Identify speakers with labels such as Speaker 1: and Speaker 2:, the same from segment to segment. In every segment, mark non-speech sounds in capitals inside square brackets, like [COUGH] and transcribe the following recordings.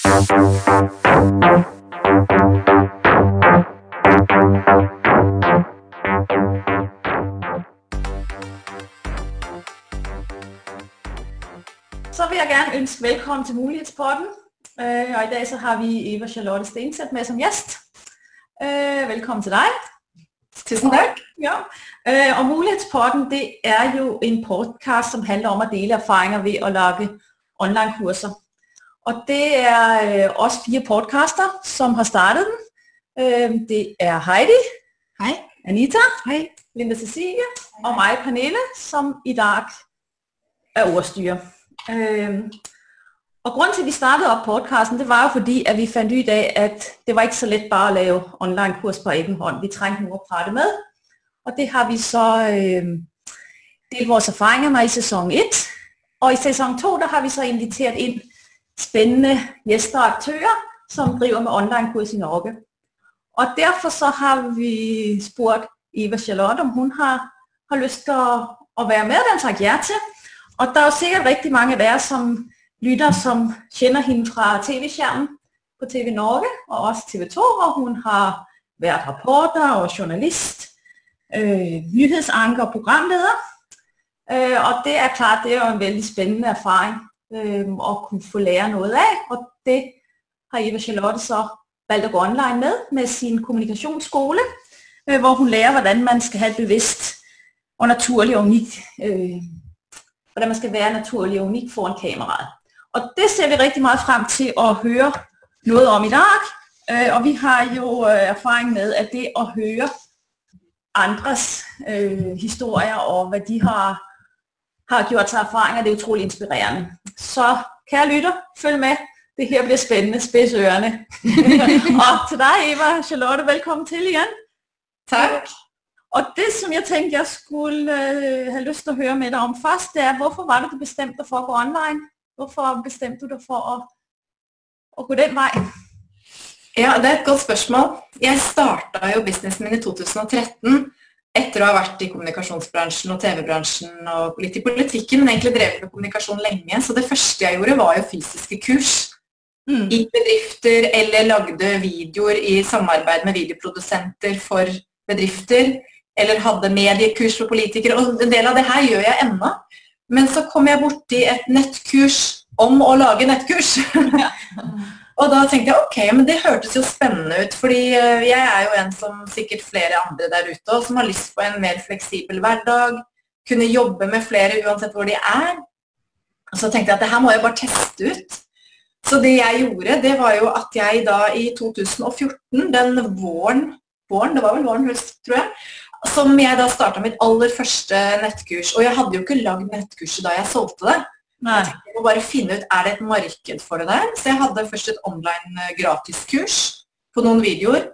Speaker 1: Så vil jeg gerne ønske velkommen til Mulighedspodden. Øh, og i dag så har vi Eva Charlotte Stenseth med som gjest. Øh, velkommen til deg.
Speaker 2: Tusen takk.
Speaker 1: Ja. Øh, og Mulighetspotten det er jo en podcast, som handler om at dele erfaringer ved at lage online-kurser. Og det er øh, os fire podcaster, som har startet den. Øh, det er Heidi,
Speaker 2: Hej.
Speaker 1: Anita,
Speaker 2: Hej.
Speaker 1: Linda Cecilie og mig, Pernille, som i dag er ordstyre. Øh, og grunden til, at vi startede op podcasten, det var jo fordi, at vi fandt ud af, at det var ikke så let bare at lave online kurs på egen hånd. Vi trængte nogen at prate med, og det har vi så øh, delt vores erfaringer med i sæson 1. Og i sæson 2, der har vi så inviteret ind spændende gjester og aktører, som driver med online kurs i Norge. Og derfor så har vi spurgt Eva Charlotte, om hun har, har lyst til å, å, være med, den takk ja til. Og der er sikkert riktig mange av dere som lytter, som kjenner hende fra TV-skjermen på TV Norge og også TV2, hvor hun har vært rapporter og journalist, øh, nyhedsanker og programleder. Øh, og det er klart, det er jo en veldig spennende erfaring øh, at kunne få lære noget af, og det har Eva Charlotte så valgt at gå online med, med sin kommunikationsskole, øh, hvor hun lærer, hvordan man skal have et bevidst og naturlig og unikt, øh, hvordan man skal være naturlig og unik foran kameraet. Og det ser vi rigtig meget frem til at høre noget om i dag, øh, og vi har jo øh, erfaring med, at det at høre andres øh, historier og hvad de har, har gjort sig erfaringer, det er utrolig inspirerende. Så kære lytter, følg med. Det her bliver spændende. Spids ørerne. [LAUGHS] og til dig, Eva Charlotte, velkommen til igen.
Speaker 2: Takk.
Speaker 1: Og det, som jeg tænkte, jeg skulle øh, have lyst til at høre med dig om først, det er, hvorfor var det, du bestemte dig for at gå online? Hvorfor bestemte du dig for at, at gå den vej?
Speaker 2: Ja, det er et godt spørsmål. Jeg starta jo businessen min i 2013 etter å ha vært i kommunikasjonsbransjen og TV-bransjen og litt i politikken, men egentlig drevet med kommunikasjon lenge. Så det første jeg gjorde, var jo fysiske kurs
Speaker 1: Mm.
Speaker 2: i bedrifter eller lagde videoer i samarbeid med videoprodusenter for bedrifter, eller hadde mediekurs for politikere, og en del av det her gjør jeg ennå. Men så kom jeg borti et nettkurs om å lage nettkurs. [LAUGHS] [LAUGHS] og da tenkte jeg ok, men det hørtes jo spennende ut, fordi eh, jeg er jo en som sikkert flere andre der ute, også, som har lyst på en mer fleksibel hverdag, kunne jobbe med flere uansett hvor de er. Og så tenkte jeg at det her må jeg bare teste ut. Så det jeg gjorde, det var jo at jeg da i 2014, den våren, våren det var vel våren, høst, tror jeg, som jeg da starta mitt aller første nettkurs. Og jeg hadde jo ikke lagd nettkurset da jeg solgte det.
Speaker 1: Nej.
Speaker 2: Jeg må bare finne ut, er det et marked for det der? Så jeg hadde først et online eh, gratiskurs på noen videoer.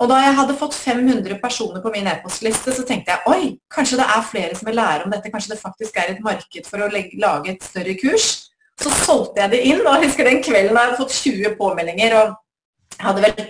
Speaker 2: Og da jeg hadde fått 500 personer på min e-postliste, så tenkte jeg, oi, kanskje det er flere som vil lære om dette, kanskje det faktisk er et marked for å lage et større kurs. Så solgte jeg det inn, og jeg husker den kvelden da jeg hadde fått 20 påmeldinger, og jeg hadde vel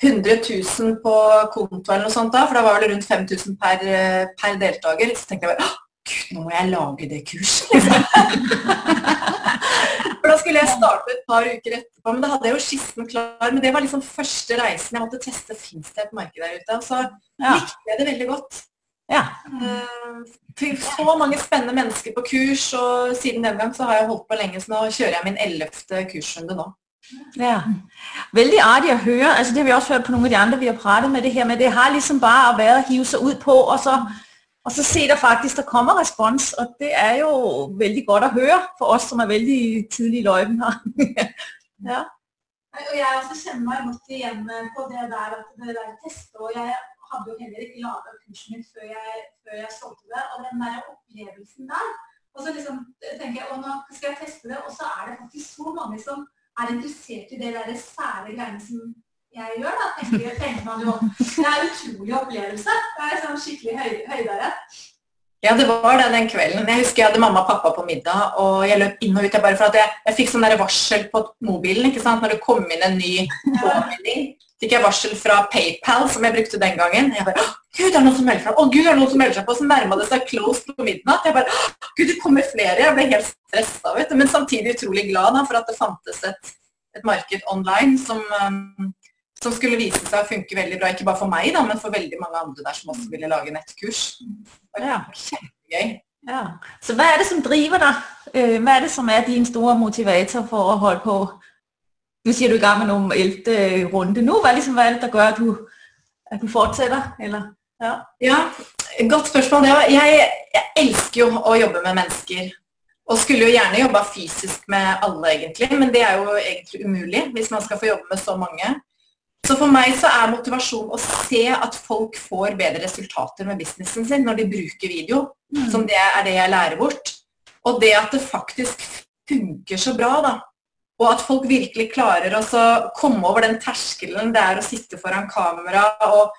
Speaker 2: 100 000 på konto eller noe sånt da, for da var det rundt 5000 per, eh, per deltaker. Så tenkte jeg bare, «Åh, gud, nå må jeg lage det kurset, liksom. [LAUGHS] For da skulle jeg starte et par uker etterpå, men da hadde jeg jo skissen klar. Men det var liksom første reisen jeg måtte teste, fins det et marked der ute? Og så
Speaker 1: Ja.
Speaker 2: likte jeg det veldig godt.
Speaker 1: Ja.
Speaker 2: Eh, så mange spennende mennesker på kurs, og siden den gang så har jeg holdt på lenge, så nå kjører jeg min 11. kursrunde nå.
Speaker 1: Ja, Veldig artig å høre. Altså det har vi også hørt på noen av de andre, vi har pratet med det her med. Det har liksom bare vært å hive seg ut på, og så, og så se der faktisk, der kommer respons. Og det er jo veldig godt å høre for oss som er veldig tidlig i løypen her. [LAUGHS] ja.
Speaker 3: Og jeg også kjenner meg godt igjen på det der at det der testet, og jeg hadde jo heller ikke laget kursen mitt før jeg, før jeg solgte det, og den der opplevelsen der, og så liksom tenker jeg, og nå skal jeg teste det, og så er det faktisk så mange som er interessert i det der sære greiene som jeg gjør da, tenker, tenker man jo. Det er en utrolig opplevelse, det er sånn skikkelig høy, høydere.
Speaker 2: Ja, det var det den kvelden. Jeg husker jeg hadde mamma og pappa på middag, og jeg løp inn og ut. Jeg bare for at jeg, jeg fikk sånn der varsel på mobilen, ikke sant? Når det kom inn en ny påmelding. Fikk jeg varsel fra PayPal, som jeg brukte den gangen. Jeg bare, «Åh, Gud, det er noen som melder seg. Å, Gud, det er noen som melder seg på. Så nærma det seg close på midnatt. Jeg bare, «Åh, Gud, det kommer flere. Jeg ble helt stresset, vet du. Men samtidig utrolig glad da, for at det fantes et et marked online som, um, som skulle vise seg å funke veldig bra, ikke bare for meg, da, men for veldig mange andre der som også ville lage nettkurs. Det var kjempegøy.
Speaker 1: Ja. Så hva er det, som driver deg? Hva er det, som er din store motivator for å holde på? Du sier du er i gang med noen ellevte runde nå. Hva, ligesom, hvad er det, som gør, at du, at du fortsetter? Eller? Ja.
Speaker 2: Ja, godt spørsmål. Jeg, jeg elsker jo å jobbe med mennesker. Og skulle jo gjerne jobba fysisk med alle, egentlig, men det er jo egentlig umulig hvis man skal få jobbe med så mange. Så for meg så er motivasjon å se at folk får bedre resultater med businessen sin når de bruker video, som det er det jeg lærer bort. Og det at det faktisk funker så bra, da. Og at folk virkelig klarer å komme over den terskelen det er å sitte foran kamera og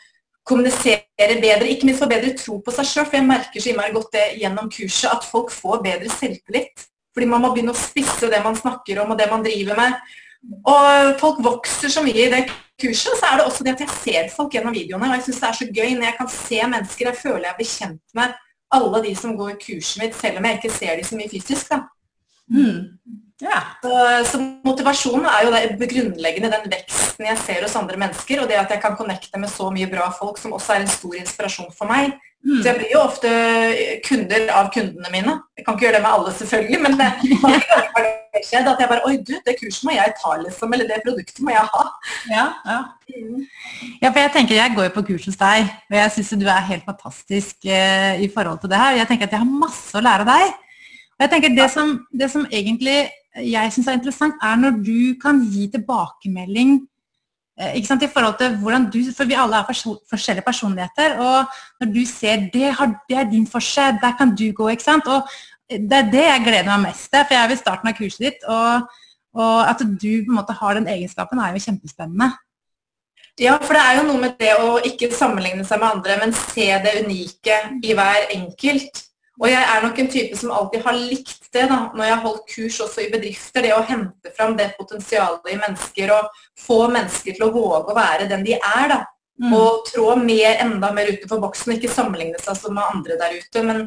Speaker 2: kommunisere bedre, ikke minst få bedre tro på seg sjøl. For jeg merker så innmari godt det gjennom kurset at folk får bedre selvtillit. Fordi man må begynne å spisse det man snakker om og det man driver med. Og folk vokser så mye i det kurset. Så er det også det at jeg ser folk gjennom videoene. Og jeg syns det er så gøy når jeg kan se mennesker. Jeg føler jeg blir kjent med alle de som går kurset mitt, selv om jeg ikke ser de så mye fysisk. da.
Speaker 1: Hmm. Ja.
Speaker 2: Så, så motivasjonen er jo det grunnleggende den veksten jeg ser hos andre mennesker, og det at jeg kan connecte med så mye bra folk som også er en stor inspirasjon for meg.
Speaker 1: Mm.
Speaker 2: Så jeg blir jo ofte kunder av kundene mine. Jeg kan ikke gjøre det med alle, selvfølgelig, men [LAUGHS] det, har det skjedd at jeg bare Oi, du, det kurset må jeg ta, liksom. Eller det produktet må jeg ha.
Speaker 1: Ja, ja.
Speaker 4: Ja, for jeg tenker jeg går jo på kurs hos deg, og jeg syns du er helt fantastisk eh, i forhold til det her. Jeg tenker at jeg har masse å lære av deg. Og jeg tenker det som, det som egentlig jeg syns er interessant, er når du kan gi tilbakemelding eh, i forhold til hvordan du For vi alle har forskjellige personligheter, og når du ser det, har, det er din forskjell, der kan du gå, ikke sant. Og det er det jeg gleder meg mest til, for jeg er ved starten av kurset ditt. og og at du på en måte har den egenskapen er jo kjempespennende.
Speaker 2: Ja, for det er jo noe med det å ikke sammenligne seg med andre, men se det unike i hver enkelt. Og jeg er nok en type som alltid har likt det da, når jeg har holdt kurs også i bedrifter. Det å hente fram det potensialet i mennesker og få mennesker til å våge å være den de er. da.
Speaker 1: Mm.
Speaker 2: Og trå mer, enda mer utenfor boksen, ikke sammenligne seg som med andre der ute. Men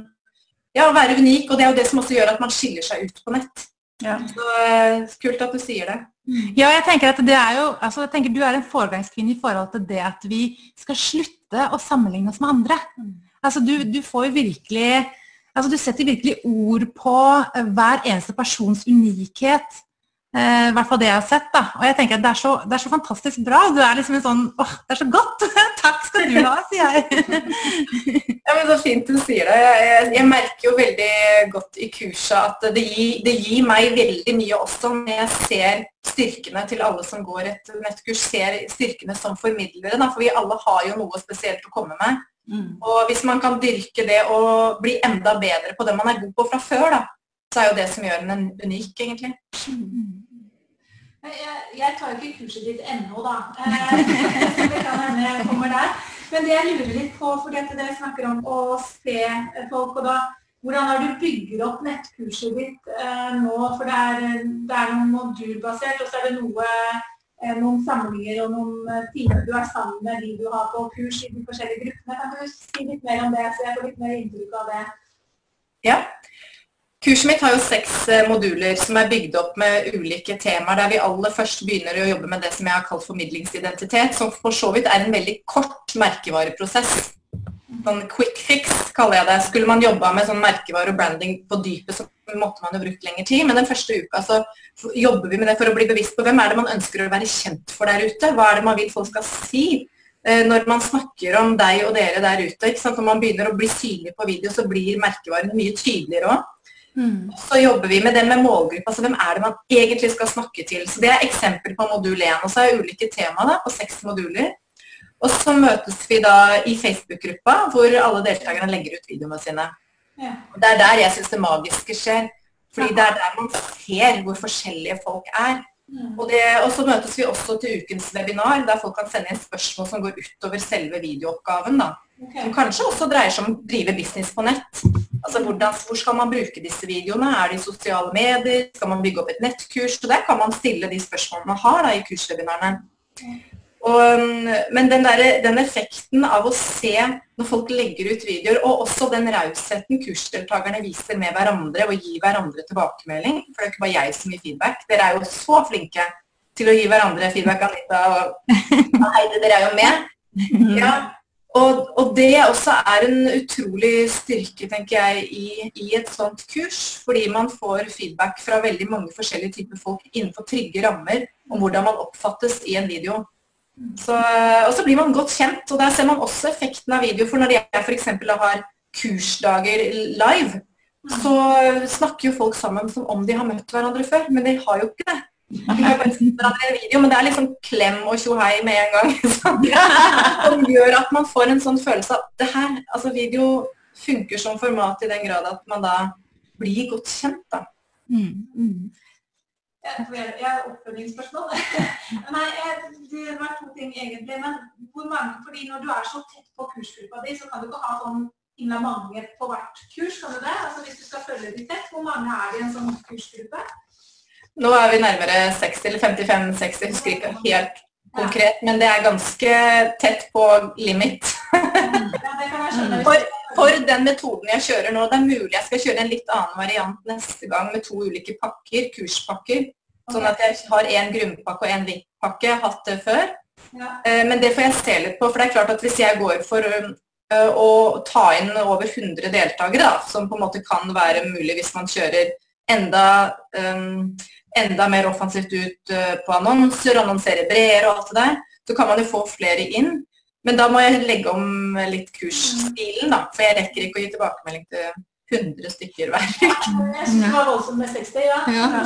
Speaker 2: ja, være unik, og det er jo det som også gjør at man skiller seg ut på nett.
Speaker 1: Ja.
Speaker 2: Så eh, kult at du sier det.
Speaker 4: Ja, jeg tenker at det er jo, altså jeg tenker Du er en foregangskvinne i forhold til det at vi skal slutte å sammenligne oss med andre. Altså Du, du får jo virkelig altså Du setter virkelig ord på eh, hver eneste persons unikhet. Eh, I hvert fall det jeg har sett. da, og jeg tenker at Det er så, det er så fantastisk bra. Du er liksom en sånn åh, Det er så godt! [LAUGHS] Takk skal du ha, sier jeg. [LAUGHS]
Speaker 2: Ja, men Så fint du sier det. Jeg, jeg, merker jo veldig godt i kurset at det gir, det gir meg veldig mye også når jeg ser styrkene til alle som går et nettkurs, ser styrkene som formidlere. Da, for vi alle har jo noe spesielt å komme med.
Speaker 1: Mm.
Speaker 2: Og hvis man kan dyrke det og bli enda bedre på det man er god på fra før, da, så er jo det som gjør den unik, egentlig.
Speaker 3: Jeg, jeg tar jo ikke kurset ditt ennå, da. Eh, [LAUGHS] det kan hende jeg kommer der. Men det jeg lurer litt på, fordi at dere snakker om å se folk, og da hvordan har du bygger opp nettkurset ditt eh, nå? For det er, det er noe modulbasert, og så er det noe, eh, noen samlinger og noen eh, timer du er sammen med de du har på kurs i de forskjellige gruppene. Kan du si litt mer om det, så jeg får litt mer inntrykk av det?
Speaker 2: Ja. Kurset mitt har jo seks eh, moduler som er bygd opp med ulike temaer, der vi aller først begynner å jobbe med det som jeg har kalt formidlingsidentitet, som for så vidt er en veldig kort merkevareprosess. Sånn quick fix, kaller jeg det. Skulle man jobba med sånn merkevare og branding på dypet, så måtte man jo brukt lengre tid. Men den første uka så jobber vi med det for å bli bevisst på hvem er det man ønsker å være kjent for der ute. Hva er det man vil folk skal si eh, når man snakker om deg og dere der ute. Når man begynner å bli synlig på video, så blir merkevaren mye tydeligere òg. Så jobber vi med det med målgruppa, altså Hvem er det man egentlig skal snakke til? Så Det er eksempel på modul 1. Og så er det ulike tema da, på seks moduler. Og så møtes vi da i Facebook-gruppa, hvor alle deltakerne legger ut videoene sine.
Speaker 3: Ja.
Speaker 2: Det er der jeg syns det magiske skjer. Fordi det er der man ser hvor forskjellige folk er.
Speaker 3: Mm.
Speaker 2: Og, det, og så møtes vi også til ukens webinar, der folk kan sende inn spørsmål som går utover selve videooppgaven. da.
Speaker 3: Okay.
Speaker 2: Som kanskje også dreier seg om å drive business på nett. Altså hvordan, Hvor skal man bruke disse videoene? Er det i sosiale medier? Skal man bygge opp et nettkurs? Så Der kan man stille de spørsmålene man har da, i kurswebinarene. Og, um, men den, der, den effekten av å se når folk legger ut videoer, og også den rausheten kursdeltakerne viser med hverandre og gir hverandre tilbakemelding For det er ikke bare jeg som gir feedback. Dere er jo så flinke til å gi hverandre feedback, Anita og [LAUGHS] Heidi, dere er jo med. Ja, og, og, det også er en utrolig styrke, tenker jeg, i, i, et sånt kurs. Fordi man får feedback fra veldig mange forskjellige typer folk innenfor trygge rammer om hvordan man oppfattes i en video. Så, og så blir man godt kjent, og der ser man også effekten av video. For når jeg f.eks. har kursdager live, så snakker jo folk sammen som om de har møtt hverandre før. Men de har jo ikke det. De Video, men det er liksom klem og tjohei med en gang. [LAUGHS] Som gjør at man får en sånn følelse av det her, altså video funker som format i den grad at man da blir godt kjent. da. Mm. Mm.
Speaker 3: Jeg har oppfølgingsspørsmål. [LAUGHS] Nei, det var to ting egentlig. Men hvor mange, fordi når du er så tett på kursgruppa di, så kan du ikke ha sånn mange på hvert kurs, kan du det? Altså Hvis du skal følge de tett, hvor mange er det i en sånn kursgruppe?
Speaker 2: Nå er vi nærmere 60 eller 55-60, husker ikke helt konkret, men det er ganske tett på limit. for, for, den metoden jeg kjører nå, det er mulig jeg skal kjøre en litt annen variant neste gang med to ulike pakker, kurspakker. Sånn at jeg har en grunnpakke og en VIP-pakke. Jeg har hatt det før. Ja. men det får jeg se litt på. For det er klart at hvis jeg går for eh, å ta inn over 100 deltakere, da, som på en måte kan være mulig hvis man kjører enda um, enda mer offensivt ut eh, på annonser, annonsere bredere og alt det der, så kan man jo få flere inn. Men da må jeg legge om litt kursstilen, da. For jeg rekker ikke å gi tilbakemelding til 100 stykker hver uke.
Speaker 3: Jeg syns det var voldsomt med 60, ja. ja.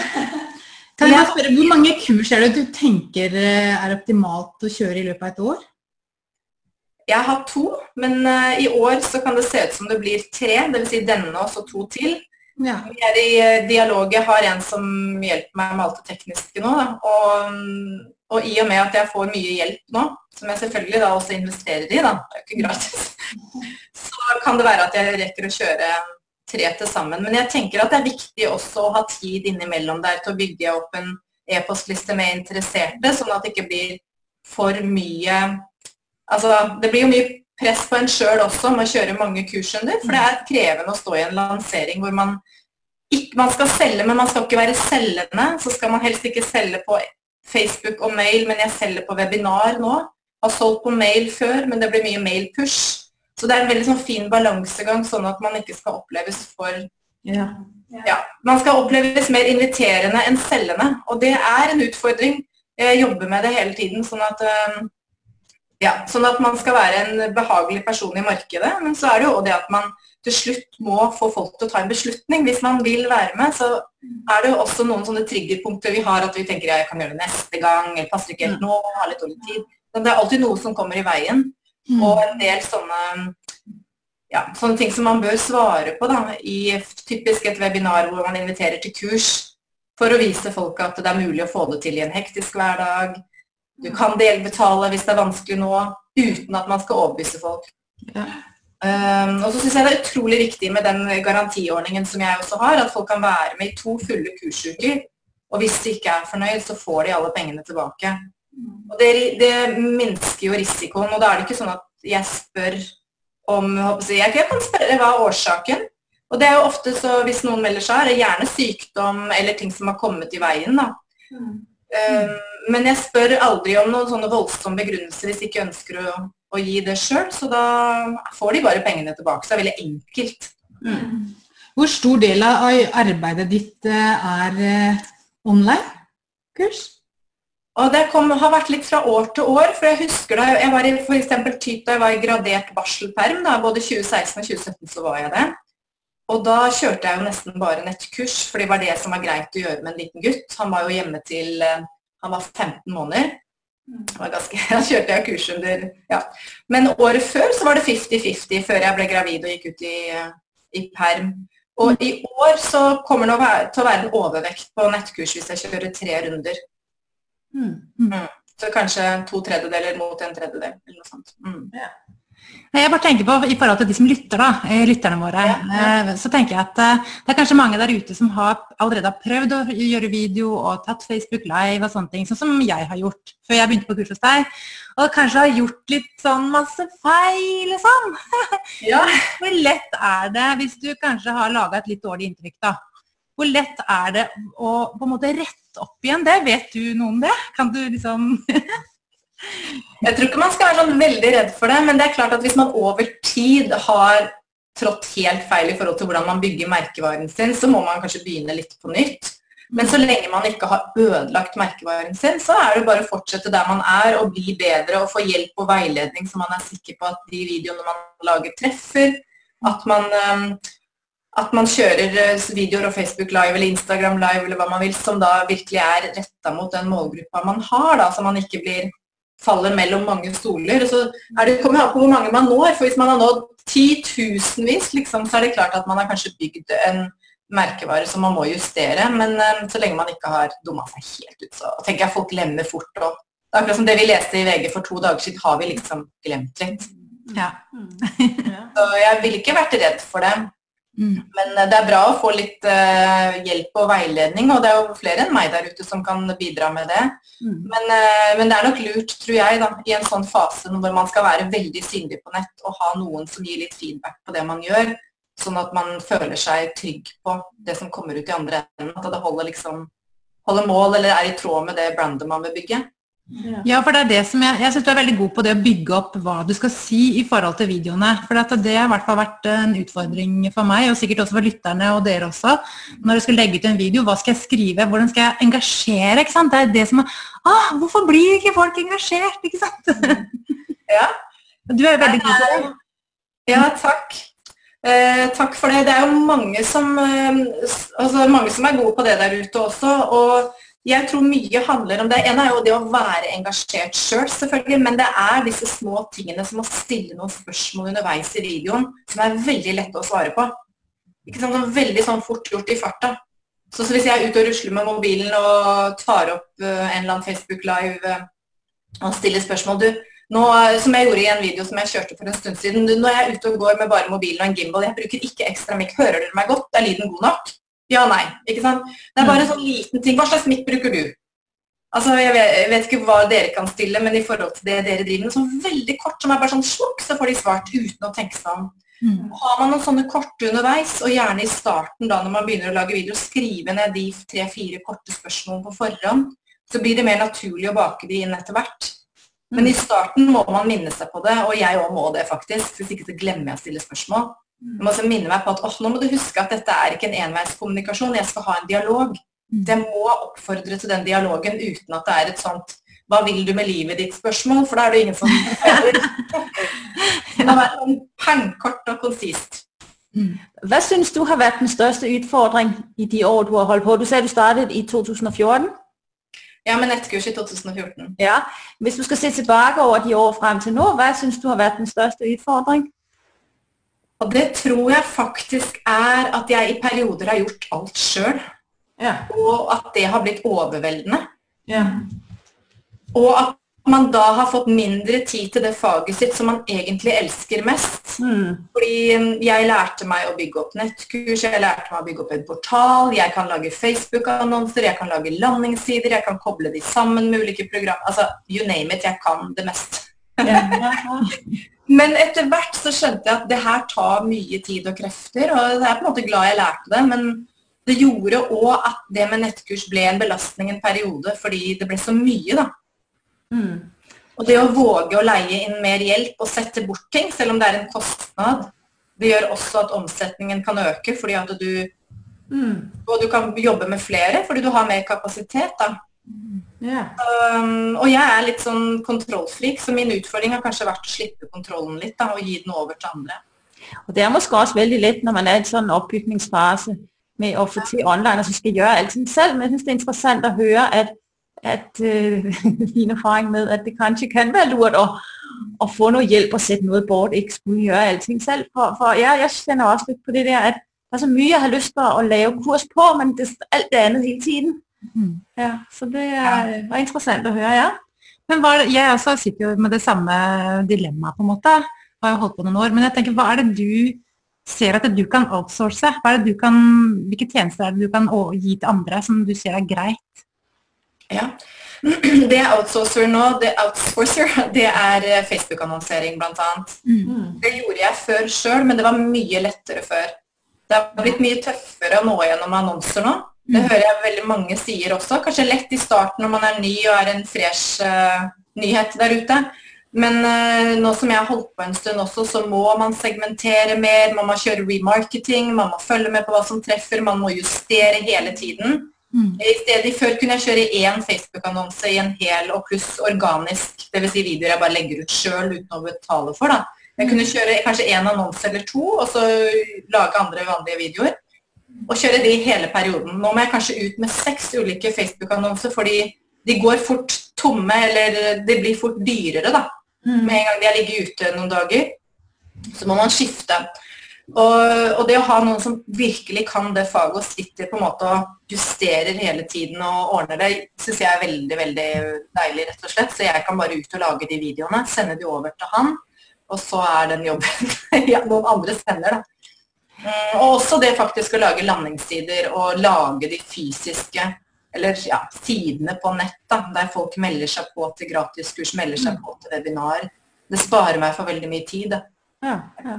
Speaker 4: Kan jeg spørre, Hvor mange kurs er det du tenker eh, er optimalt å kjøre i løpet av et år?
Speaker 2: Jeg har to, men uh, i år så kan det se ut som det blir tre. Dvs. Si denne og så to til. Ja. Jeg er i eh, dialog. Jeg har en som hjelper meg med alt det tekniske nå. Og, og, i og med at jeg får mye hjelp nå, som jeg selvfølgelig da også investerer i, da, det er jo ikke gratis, så kan det være at jeg rekker å kjøre tre til sammen. Men jeg tenker at det er viktig også å ha tid innimellom der til å bygge opp en e-postliste med interesserte, sånn at det ikke blir for mye Altså, det blir jo mye press på en sjøl også med å kjøre mange kursrunder. For det er krevende å stå i en lansering hvor man ikke, man skal selge, men man skal ikke være selgende. Så skal man helst ikke selge på Facebook og mail, men jeg selger på webinar nå. Har solgt på mail før, men det blir mye mail-push. Så det er en veldig sånn fin balansegang, sånn at man ikke skal oppleves for ja. ja. Man skal oppleves mer inviterende enn selgende, og det er en utfordring. Jeg jobber med det hele tiden. sånn at ja, sånn at man skal være en behagelig person i markedet. Men så er det jo det at man til slutt må få folk til å ta en beslutning. Hvis man vil være med, så er det jo også noen sånne triggerpunkter vi har. At vi tenker jeg kan gjøre det neste gang, eller passer ikke helt nå, har litt dårlig tid. Men det er alltid noe som kommer i veien. Mm. Og en del sånne, ja, sånne ting som man bør svare på da, i typisk et webinar hvor man inviterer til kurs. For å vise folk at det er mulig å få det til i en hektisk hverdag du kan delbetale hvis det er vanskelig nå, uten at man skal overbevise folk. Ja. Um, og så syns jeg det er utrolig viktig med den garantiordningen som jeg også har, at folk kan være med i to fulle kursuker. Og hvis de ikke er fornøyd, så får de alle pengene tilbake. Og det, det minsker jo risikoen. Og da er det ikke sånn at jeg spør om Jeg kan spørre hva er årsaken. Og det er jo ofte så hvis noen melder seg, er det gjerne sykdom eller ting som har kommet i veien. da. Mm. Um, men jeg spør aldri om noen sånne voldsomme begrunnelser hvis de ikke ønsker å, å gi det sjøl. Så da får de bare pengene tilbake. Så det er veldig enkelt. Mm.
Speaker 4: Hvor stor del av arbeidet ditt eh, er eh, online-kurs?
Speaker 2: Og Det kom, har vært litt fra år til år. for Jeg husker da jeg var i, for eksempel, typ, da jeg var i gradert barselperm, da, både 2016 og 2017 så var jeg det. Og da kjørte jeg jo nesten bare nettkurs, for det var det som var greit å gjøre med en liten gutt. Han var jo hjemme til eh, han var 15 måneder. Var ganske, [LAUGHS] da kjørte jeg kurs under ja. Men året før så var det 50-50 før jeg ble gravid og gikk ut i, i perm. Og i år så kommer det til å være en overvekt på nettkurs hvis jeg kjører tre runder. Mm. Mm. Så kanskje to tredjedeler mot en tredjedel. eller noe sånt. Mm. Ja.
Speaker 4: Jeg bare tenker på, I forhold til de som lytter, da, eh, lytterne våre, ja, ja. Eh, så tenker jeg at eh, det er kanskje mange der ute som har allerede har prøvd å gjøre video og tatt Facebook Live og sånne ting, sånn som jeg har gjort før jeg begynte på kurs hos deg. Og kanskje har gjort litt sånn masse feil og sånn. Ja. [LAUGHS] Hvor lett er det, hvis du kanskje har laga et litt dårlig inntrykk, da, hvor lett er det å på en måte rette opp igjen det? Vet du noe om det? Kan du liksom [LAUGHS]
Speaker 2: Jeg tror ikke man skal være sånn veldig redd for det, men det er klart at hvis man over tid har trådt helt feil i forhold til hvordan man bygger merkevaren sin, så må man kanskje begynne litt på nytt. Men så lenge man ikke har ødelagt merkevaren sin, så er det bare å fortsette der man er og bli bedre og få hjelp og veiledning så man er sikker på at de videoene man lager, treffer. At man, um, at man kjører uh, videoer og Facebook Live eller Instagram Live eller hva man vil, som da virkelig er retta mot den målgruppa man har, da, så man ikke blir faller mellom mange stoler. Så er det, kommer an på hvor mange man når. for Hvis man har nådd titusenvis, liksom, så er det klart at man har kanskje bygd en merkevare som man må justere. Men um, så lenge man ikke har dumma seg helt ut, så tenker jeg folk glemmer fort. Og det er akkurat som det vi leste i VG for to dager siden, har vi liksom glemt litt. [LAUGHS]
Speaker 4: Ja.
Speaker 2: så jeg ville ikke vært redd for det. Mm. Men eh, det er bra å få litt uh, hjelp og veiledning, og det er jo flere enn meg der ute som kan bidra med det. Mm. Men, uh, men, det er nok lurt, tror jeg, da, i en sånn fase hvor man skal være veldig synlig på nett og ha noen som gir litt feedback på det man gjør, sånn at man føler seg trygg på det som kommer ut i andre enden. At det holder, liksom, holder mål eller er i tråd med det brandet man vil bygge.
Speaker 4: Ja, for det er det som jeg, jeg synes du er veldig god på det å bygge opp hva du skal si i forhold til videoene. For det har i hvert fall vært en utfordring for meg, og sikkert også for lytterne og dere også. Når du skal legge ut en video, hva skal jeg skrive? Hvordan skal jeg engasjere? ikke sant? Det er det som er ah, Hvorfor blir ikke folk engasjert? Ikke sant? [LAUGHS]
Speaker 2: Ja.
Speaker 4: Du er veldig god på det.
Speaker 2: Ja, takk. Eh, takk for det. Det er jo mange som, eh, altså mange som er gode på det der ute også. og jeg tror mye handler om det. En er jo det å være engasjert sjøl, selv, selvfølgelig, men det er disse små tingene som å stille noen spørsmål underveis i videoen som er veldig lette å svare på. Ikke sant? Sånn veldig sånn fort gjort i farta. Så, så, hvis jeg er ute og rusler med mobilen og tar opp uh, en eller annen Facebook Live uh, og stiller spørsmål du, nå, som jeg gjorde i en video som jeg kjørte for en stund siden. Du, når jeg er ute og går med bare mobilen og en gimbal. Jeg bruker ikke ekstra mikk. Hører dere meg godt? Er lyden god nok? Ja, nei. Ikke sant? Det er bare en sånn liten ting. Hva slags mitt bruker du? Altså, jeg vet, jeg vet, ikke hva dere kan stille, men i forhold til det dere driver med, sånn veldig kort, som er bare sånn slukk, så får de svart uten å tenke seg om. Mm. Har man noen sånne korte underveis, og gjerne i starten da når man begynner å lage video, skrive ned de tre-fire korte spørsmålene på forhånd, så blir det mer naturlig å bake de inn etter hvert. Men i starten må man minne seg på det, og jeg òg må det faktisk. Hvis ikke så glemmer jeg å stille spørsmål. Jeg må også minne meg på at oh, nå må du huske at dette er ikke en enveiskommunikasjon, jeg skal ha en dialog. Det Jeg må oppfordre til den dialogen uten at det er et sånt 'hva vil du med livet ditt?'-spørsmål, for da er det ingen som [LAUGHS] Det må være sånn pengkort og konsist.
Speaker 1: Mm. Hva syns du har vært den største utfordring i de år du har holdt på? Du sa du startet i 2014?
Speaker 2: Ja, med nettkurs i 2014.
Speaker 1: Ja. Hvis du skal se tilbake over de år frem til nå, hva syns du har vært den største utfordring?
Speaker 2: Og det tror jeg faktisk er at jeg i perioder har gjort alt sjøl. Ja. Og at det har blitt overveldende. Ja. Og at man da har fått mindre tid til det faget sitt som man egentlig elsker mest. Mm. Fordi um, jeg lærte meg å bygge opp nettkurs, jeg lærte meg å bygge opp en portal, jeg kan lage Facebook-annonser, jeg kan lage landingssider, jeg kan koble de sammen med ulike program. Altså, you name it, jeg kan det meste. Men etter hvert så skjønte jeg at det her tar mye tid og krefter, og jeg er på en måte glad jeg lærte det. Men det gjorde òg at det med nettkurs ble en belastning en periode, fordi det ble så mye, da. Mm. Og det å våge å leie inn mer hjelp og sette bort ting, selv om det er en kostnad, det gjør også at omsetningen kan øke, fordi at du mm. Og du kan jobbe med flere fordi du har mer kapasitet, da. Yeah. Um, og jeg er litt sånn kontrollfrik, så min utfordring har kanskje vært å slippe kontrollen litt da, og gi den over til andre.
Speaker 1: Og Det er måske også veldig lett når man er i en sånn oppbygningsfase med å få til online og så skal gjøre alt selv. Men jeg synes det er interessant å høre at, at uh, [LAUGHS] din erfaring med at det kanskje kan være lurt å, å få noe hjelp og sette noe bort, ikke skulle gjøre alt selv. For, for jeg, jeg kjenner også litt på det der at det er så mye jeg har lyst til å lave kurs på, men det er alt det andre hele tiden. Mm. Ja, så det er, var interessant å høre, ja.
Speaker 4: Men hva, jeg også sitter jo med det samme dilemmaet, på en måte. Har jo holdt på noen år. Men jeg tenker, hva er det du ser at du kan outsource? Hva er det du kan, hvilke tjenester er det du kan gi til andre som du ser er greit?
Speaker 2: Ja, [CLEARS THROAT] Det jeg outsourcer nå, det, outsourcer, [LAUGHS] det er eh, Facebook-annonsering bl.a. Mm. Det gjorde jeg før sjøl, men det var mye lettere før. Det har blitt mye tøffere å nå gjennom annonser nå. Det hører jeg veldig mange sier også. Kanskje lett i starten når man er ny og er en fresh uh, nyhet der ute. Men uh, nå som jeg har holdt på en stund også, så må man segmentere mer. Man må kjøre remarketing, man må følge med på hva som treffer, man må justere hele tiden. Mm. I stedet Før kunne jeg kjøre én Facebook-annonse i en hel og pluss organisk, dvs. Si videoer jeg bare legger ut sjøl uten å betale for. da. Jeg kunne mm. kjøre kanskje én annonse eller to, og så lage andre vanlige videoer og kjøre de hele perioden. Nå må jeg kanskje ut med seks ulike Facebook-annonser, fordi de går fort tomme, eller de blir fort dyrere da. Mm. Med en gang de har ligget ute noen dager. Så må man skifte. Og, og, det å ha noen som virkelig kan det faget og sitter på en måte og justerer hele tiden og ordner det, syns jeg er veldig veldig deilig, rett og slett. Så jeg kan bare ut og lage de videoene, sende de over til han, og så er den jobben [LAUGHS] ja, noen andre sender, da. Mm, og også det faktisk å lage landingssider og lage de fysiske eller ja, sidene på nett, da, der folk melder seg på til gratiskurs, melder seg mm. på til webinar. Det sparer meg for veldig mye tid.
Speaker 1: Ja, ja.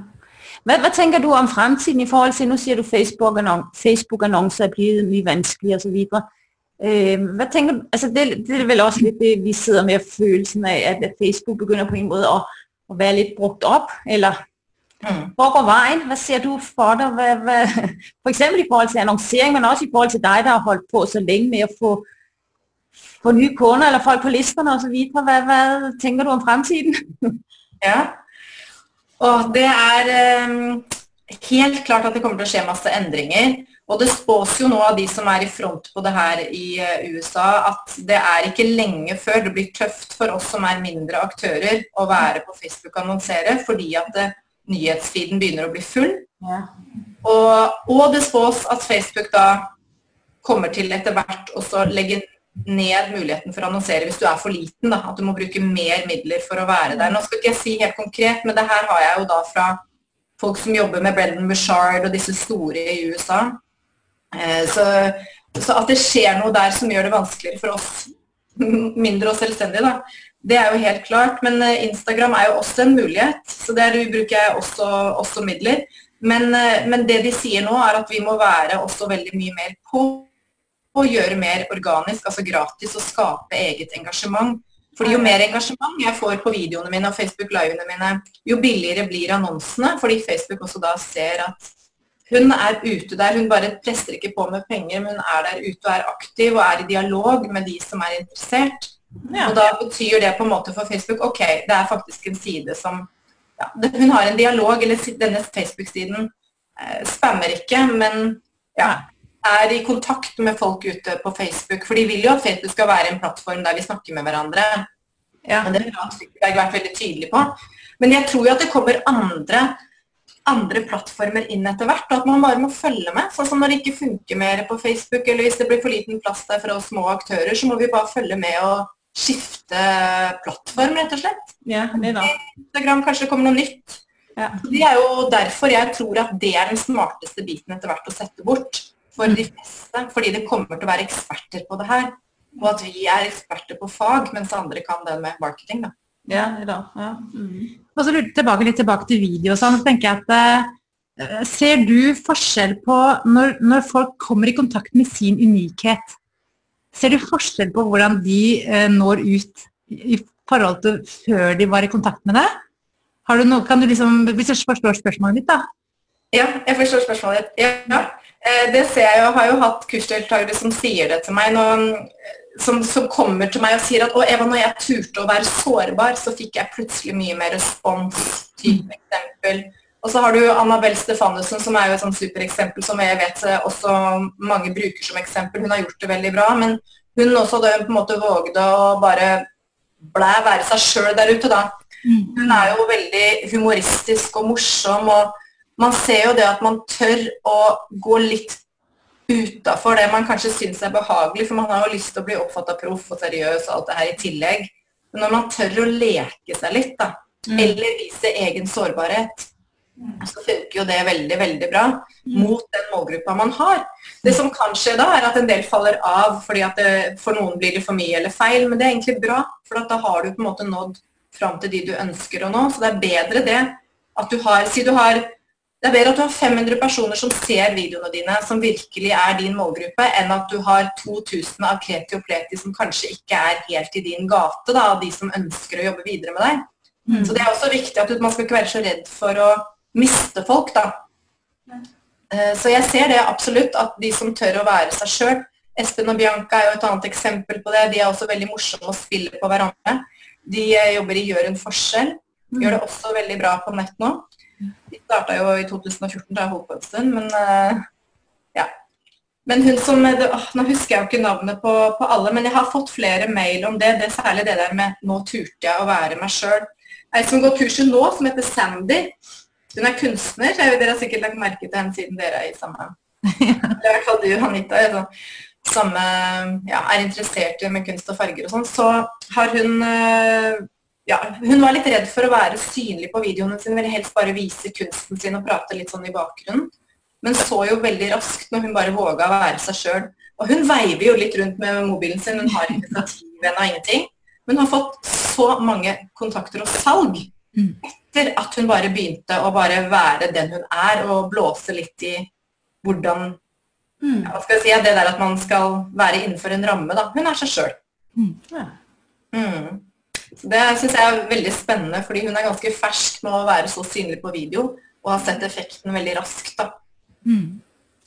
Speaker 1: Hva, hva, tenker du om fremtiden i forhold til, nå sier du Facebook-annonser Facebook er blitt mye vanskelig osv. Øh, hva tenker du, altså det, det er vel også litt det, vi sidder med følelsen av, at Facebook begynner på en måte å, å være litt brukt opp, eller Mm. Hvor går veien? Hva ser du for deg? Hva, hva, [LAUGHS] for eksempel i forhold til annonsering, men også i forhold til deg, der har holdt på så lenge med å få, få nye kunder eller folk på listene osv. Hva, hva tenker du om fremtiden? [LAUGHS]
Speaker 2: ja, og det er um, helt klart at det kommer til å skje masse endringer. Og det spås jo nå av de som er i front på det her i uh, USA, at det er ikke lenge før det blir tøft for oss som er mindre aktører å være på Facebook og annonsere, fordi at det nyhetsfeeden begynner å bli full. Ja. Og, og, det spås at Facebook da kommer til etter hvert også legge ned muligheten for å annonsere hvis du er for liten. Da, at du må bruke mer midler for å være der. Nå skal ikke jeg si helt konkret, men det her har jeg jo da fra folk som jobber med Brendan Bushard og disse store i USA. Eh, så, så, at det skjer noe der som gjør det vanskeligere for oss mindre og selvstendige, da, det er jo helt klart, men eh, Instagram er jo også en mulighet, så der bruker jeg også, også midler. Men, eh, men, det de sier nå, er at vi må være også veldig mye mer på å gjøre mer organisk, altså gratis, og skape eget engasjement. Fordi Jo mer engasjement jeg får på videoene mine og Facebook-livene mine, jo billigere blir annonsene, fordi Facebook også da ser at hun er ute der. Hun bare presser ikke på med penger, men hun er der ute og er aktiv og er i dialog med de som er interessert. Ja. Og da betyr det på en måte for Facebook ok, det er faktisk en side som ja, Hun har en dialog, eller denne Facebook-siden eh, spammer ikke, men ja, er i kontakt med folk ute på Facebook. For de vil jo at Facebook skal være en plattform der vi snakker med hverandre. Ja. Men det har Zuckerberg vært veldig tydelig på. Men jeg tror jo at det kommer andre, andre plattformer inn etter hvert, og at man bare må følge med. Sånn som når det ikke funker mer på Facebook, eller hvis det blir for liten plass der for oss små aktører, så må vi bare følge med og skifte plattform, rett og slett.
Speaker 1: Ja, det da.
Speaker 2: Instagram kanskje det kommer noe nytt. Ja. Det er jo derfor jeg tror at det er den smarteste biten etter hvert å sette bort for de fleste. Fordi det kommer til å være eksperter på det her. Og at vi er eksperter på fag, mens andre kan det med marketing. da.
Speaker 1: Ja, da. Ja.
Speaker 4: Mm. Og så tilbake, litt tilbake til video og sånn, så tenker jeg at uh, Ser du forskjell på når, når folk kommer i kontakt med sin unikhet? Ser du forskjell på hvordan de eh, når ut i forhold til før de var i kontakt med deg? Du noe, kan du liksom, Hvis jeg forstår spørsmålet mitt, da?
Speaker 2: Ja, jeg forstår spørsmålet ditt. Ja, eh, det ser jeg jo. Har jo hatt kursdeltakere som sier det til meg. Når, som, som, kommer til meg og sier at å Eva, når jeg turte å være sårbar, så fikk jeg plutselig mye mer respons. Type eksempel. Og så har du Annabelle Stefanussen, som er jo et sånt supereksempel som jeg vet også mange bruker som eksempel. Hun har gjort det veldig bra, men hun også da hun på en måte vågde å bare blæ være seg sjøl der ute, da. Mm. Hun er jo veldig humoristisk og morsom, og man ser jo det at man tør å gå litt utafor det man kanskje syns er behagelig, for man har jo lyst til å bli oppfatta proff og seriøs og alt det her i tillegg. Men når man tør å leke seg litt, da, mm. eller vise egen sårbarhet, så funker jo det veldig veldig bra mm. mot den målgruppa man har. Det som kan skje da, er at en del faller av fordi at det, for noen blir det for mye eller feil, men det er egentlig bra, for da har du på en måte nådd fram til de du ønsker å nå. Så det er bedre det at du har Si du har det er bedre at du har 500 personer som ser videoene dine, som virkelig er din målgruppe, enn at du har 2000 av kreti og pleti som kanskje ikke er helt i din gate, da, av de som ønsker å jobbe videre med deg. Mm. Så det er også viktig at man skal ikke være så redd for å miste folk, da. Eh, så jeg ser det absolutt, at de som tør å være seg sjøl Espen og Bianca er jo et annet eksempel på det. De er også veldig morsomme å spille på hverandre. De eh, jobber i Gjør en forskjell. Gjør det også veldig bra på nett nå. De starta jo i 2014, da jeg holdt på en stund, men uh, ja. Men hun som åh, Nå husker jeg jo ikke navnet på, på, alle, men jeg har fått flere mail om det. Det er særlig det der med 'nå turte jeg å være meg sjøl'. Ei som går kurset nå, som heter Sandy. Hun er kunstner. Vet, dere har sikkert lagt merke til henne siden dere er i samme [LAUGHS] Eller i hvert fall du, Anita. så, samme, ja, er interessert med kunst og farger og sånn. Så har hun uh, ja, hun var litt redd for å være synlig på videoene sine, ville helst bare vise kunsten sin og prate litt sånn i bakgrunnen. Men så jo veldig raskt når hun bare våga å være seg sjøl. Og hun veiver jo litt rundt med mobilen sin, hun har ikke stativ ennå, ingenting. Men hun har fått så mange kontakter og salg. Etter at hun bare begynte å bare være den hun er, og blåse litt i hvordan mm. ja, Hva skal jeg si? Det der at man skal være innenfor en ramme, da. Hun er seg sjøl. Mm. Ja. Mm. Det syns jeg er veldig spennende, fordi hun er ganske fersk med å være så synlig på video og har sett effekten veldig raskt. da.
Speaker 1: Mm.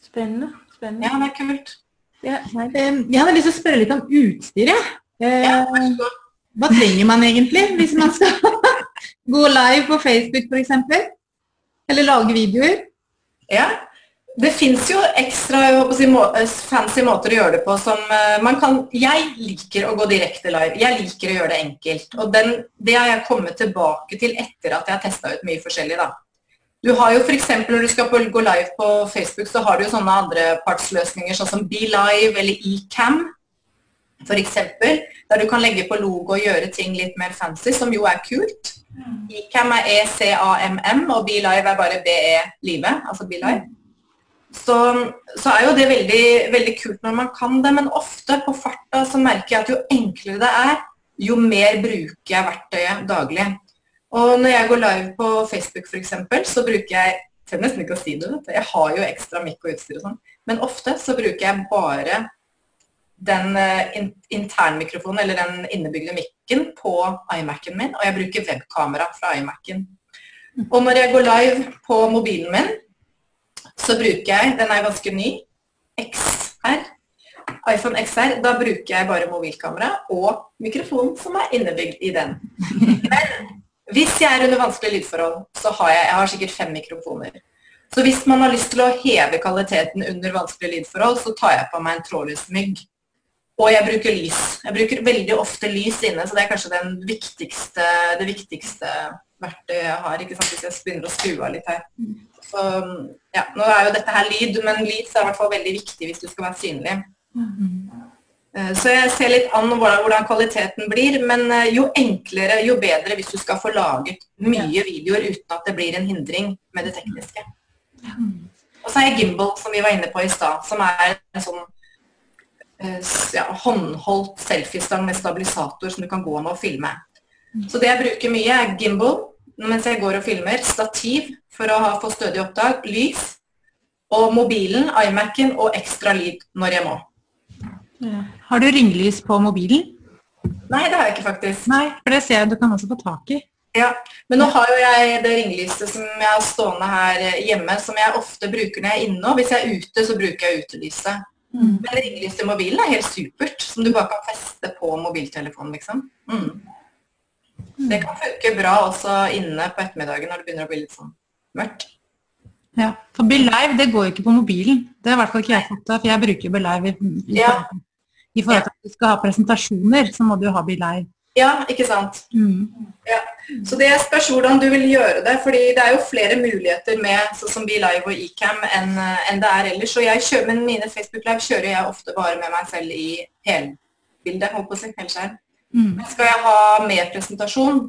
Speaker 1: Spennende. spennende.
Speaker 2: Ja, det er kult.
Speaker 4: Ja, jeg hadde lyst til å spørre litt om utstyret. Ja, Hva trenger man egentlig hvis man skal gå live på Facebook f.eks.? Eller lage videoer?
Speaker 2: Ja, det fins jo ekstra si, eh, fancy måter å gjøre det på som uh, man kan Jeg liker å gå direkte live. Jeg liker å gjøre det enkelt. Og den, det har jeg kommet tilbake til etter at jeg har testa ut mye forskjellig. da. Du har jo f.eks. når du skal gå live på Facebook, så har du jo sånne andrepartsløsninger sånn som BeLive eller eCam f.eks. Der du kan legge på logo og gjøre ting litt mer fancy, som jo er kult. Mm. eCam er E-C-A-M-M, og BeLive er bare BE-live, altså BeLive så, så, er jo det veldig, veldig, kult når man kan det, men ofte på farta så merker jeg at jo enklere det er, jo mer bruker jeg verktøyet daglig. Og når jeg går live på Facebook f.eks., så bruker jeg tør nesten ikke å si det, vet du. jeg har jo ekstra mikk og utstyr og sånn, men ofte så bruker jeg bare den uh, internmikrofonen eller den innebygde mikken på iMac-en min, og jeg bruker webkamera fra iMac-en. Og når jeg går live på mobilen min, så bruker jeg Den er ganske ny. XR. iPhone XR. Da bruker jeg bare mobilkamera og mikrofonen som er innebygd i den. Men hvis jeg er under vanskelige lydforhold, så har jeg, jeg har sikkert fem mikrofoner. Så hvis man har lyst til å heve kvaliteten under vanskelige lydforhold, så tar jeg på meg en trådløs mygg. Og jeg bruker lys. Jeg bruker veldig ofte lys inne, så det er kanskje viktigste, det viktigste verktøyet jeg har. ikke sant, Hvis jeg begynner å skru av litt her. Så, ja, nå er jo dette her lyd, men lys er i hvert fall veldig viktig hvis du skal være synlig. Mm. Så jeg ser litt an hvordan kvaliteten blir, men eh, jo enklere, jo bedre hvis du skal få laget mye videoer uten at det blir en hindring med det tekniske. Og så er jeg gimbal, som vi var inne på i stad, som er en sånn eh, ja, håndholdt selfiestang med stabilisator som du kan gå med og filme. Mm. Så det jeg bruker mye, er gimbal mens jeg går og filmer. Stativ for å få stødig opptak. Lys. Og mobilen, iMac-en og ekstra lyd når jeg må.
Speaker 4: Ja. Har du ringlys på mobilen?
Speaker 2: Nei, det har jeg ikke faktisk.
Speaker 4: Nei, for det ser jeg du kan også få tak i.
Speaker 2: Ja, men nå har jo jeg det ringlyset som jeg har stående her hjemme, som jeg ofte bruker når jeg er inne. Og hvis jeg er ute, så bruker jeg utelyset. Mm. Men ringelys til mobilen er helt supert, som du bare kan feste på mobiltelefonen, liksom. Mm. Det kan funke bra også inne på ettermiddagen når det begynner å bli litt sånn mørkt.
Speaker 4: Ja, for BeLive det går jo ikke på mobilen. Det har i hvert fall ikke jeg fått av, for jeg bruker BeLive i, i, ja. i forhold til at du skal ha presentasjoner, så må du ha BeLive.
Speaker 2: Ja, ikke sant. Mm. Ja. Så det spørs hvordan du vil gjøre det. fordi det er jo flere muligheter med sånn som BeLive og Ecam enn, en det er ellers. Og jeg kjører, men mine Facebook Live kjører jeg ofte bare med meg selv i helbildet. holdt på å si, helskjerm. Mm. Skal jeg ha mer presentasjon?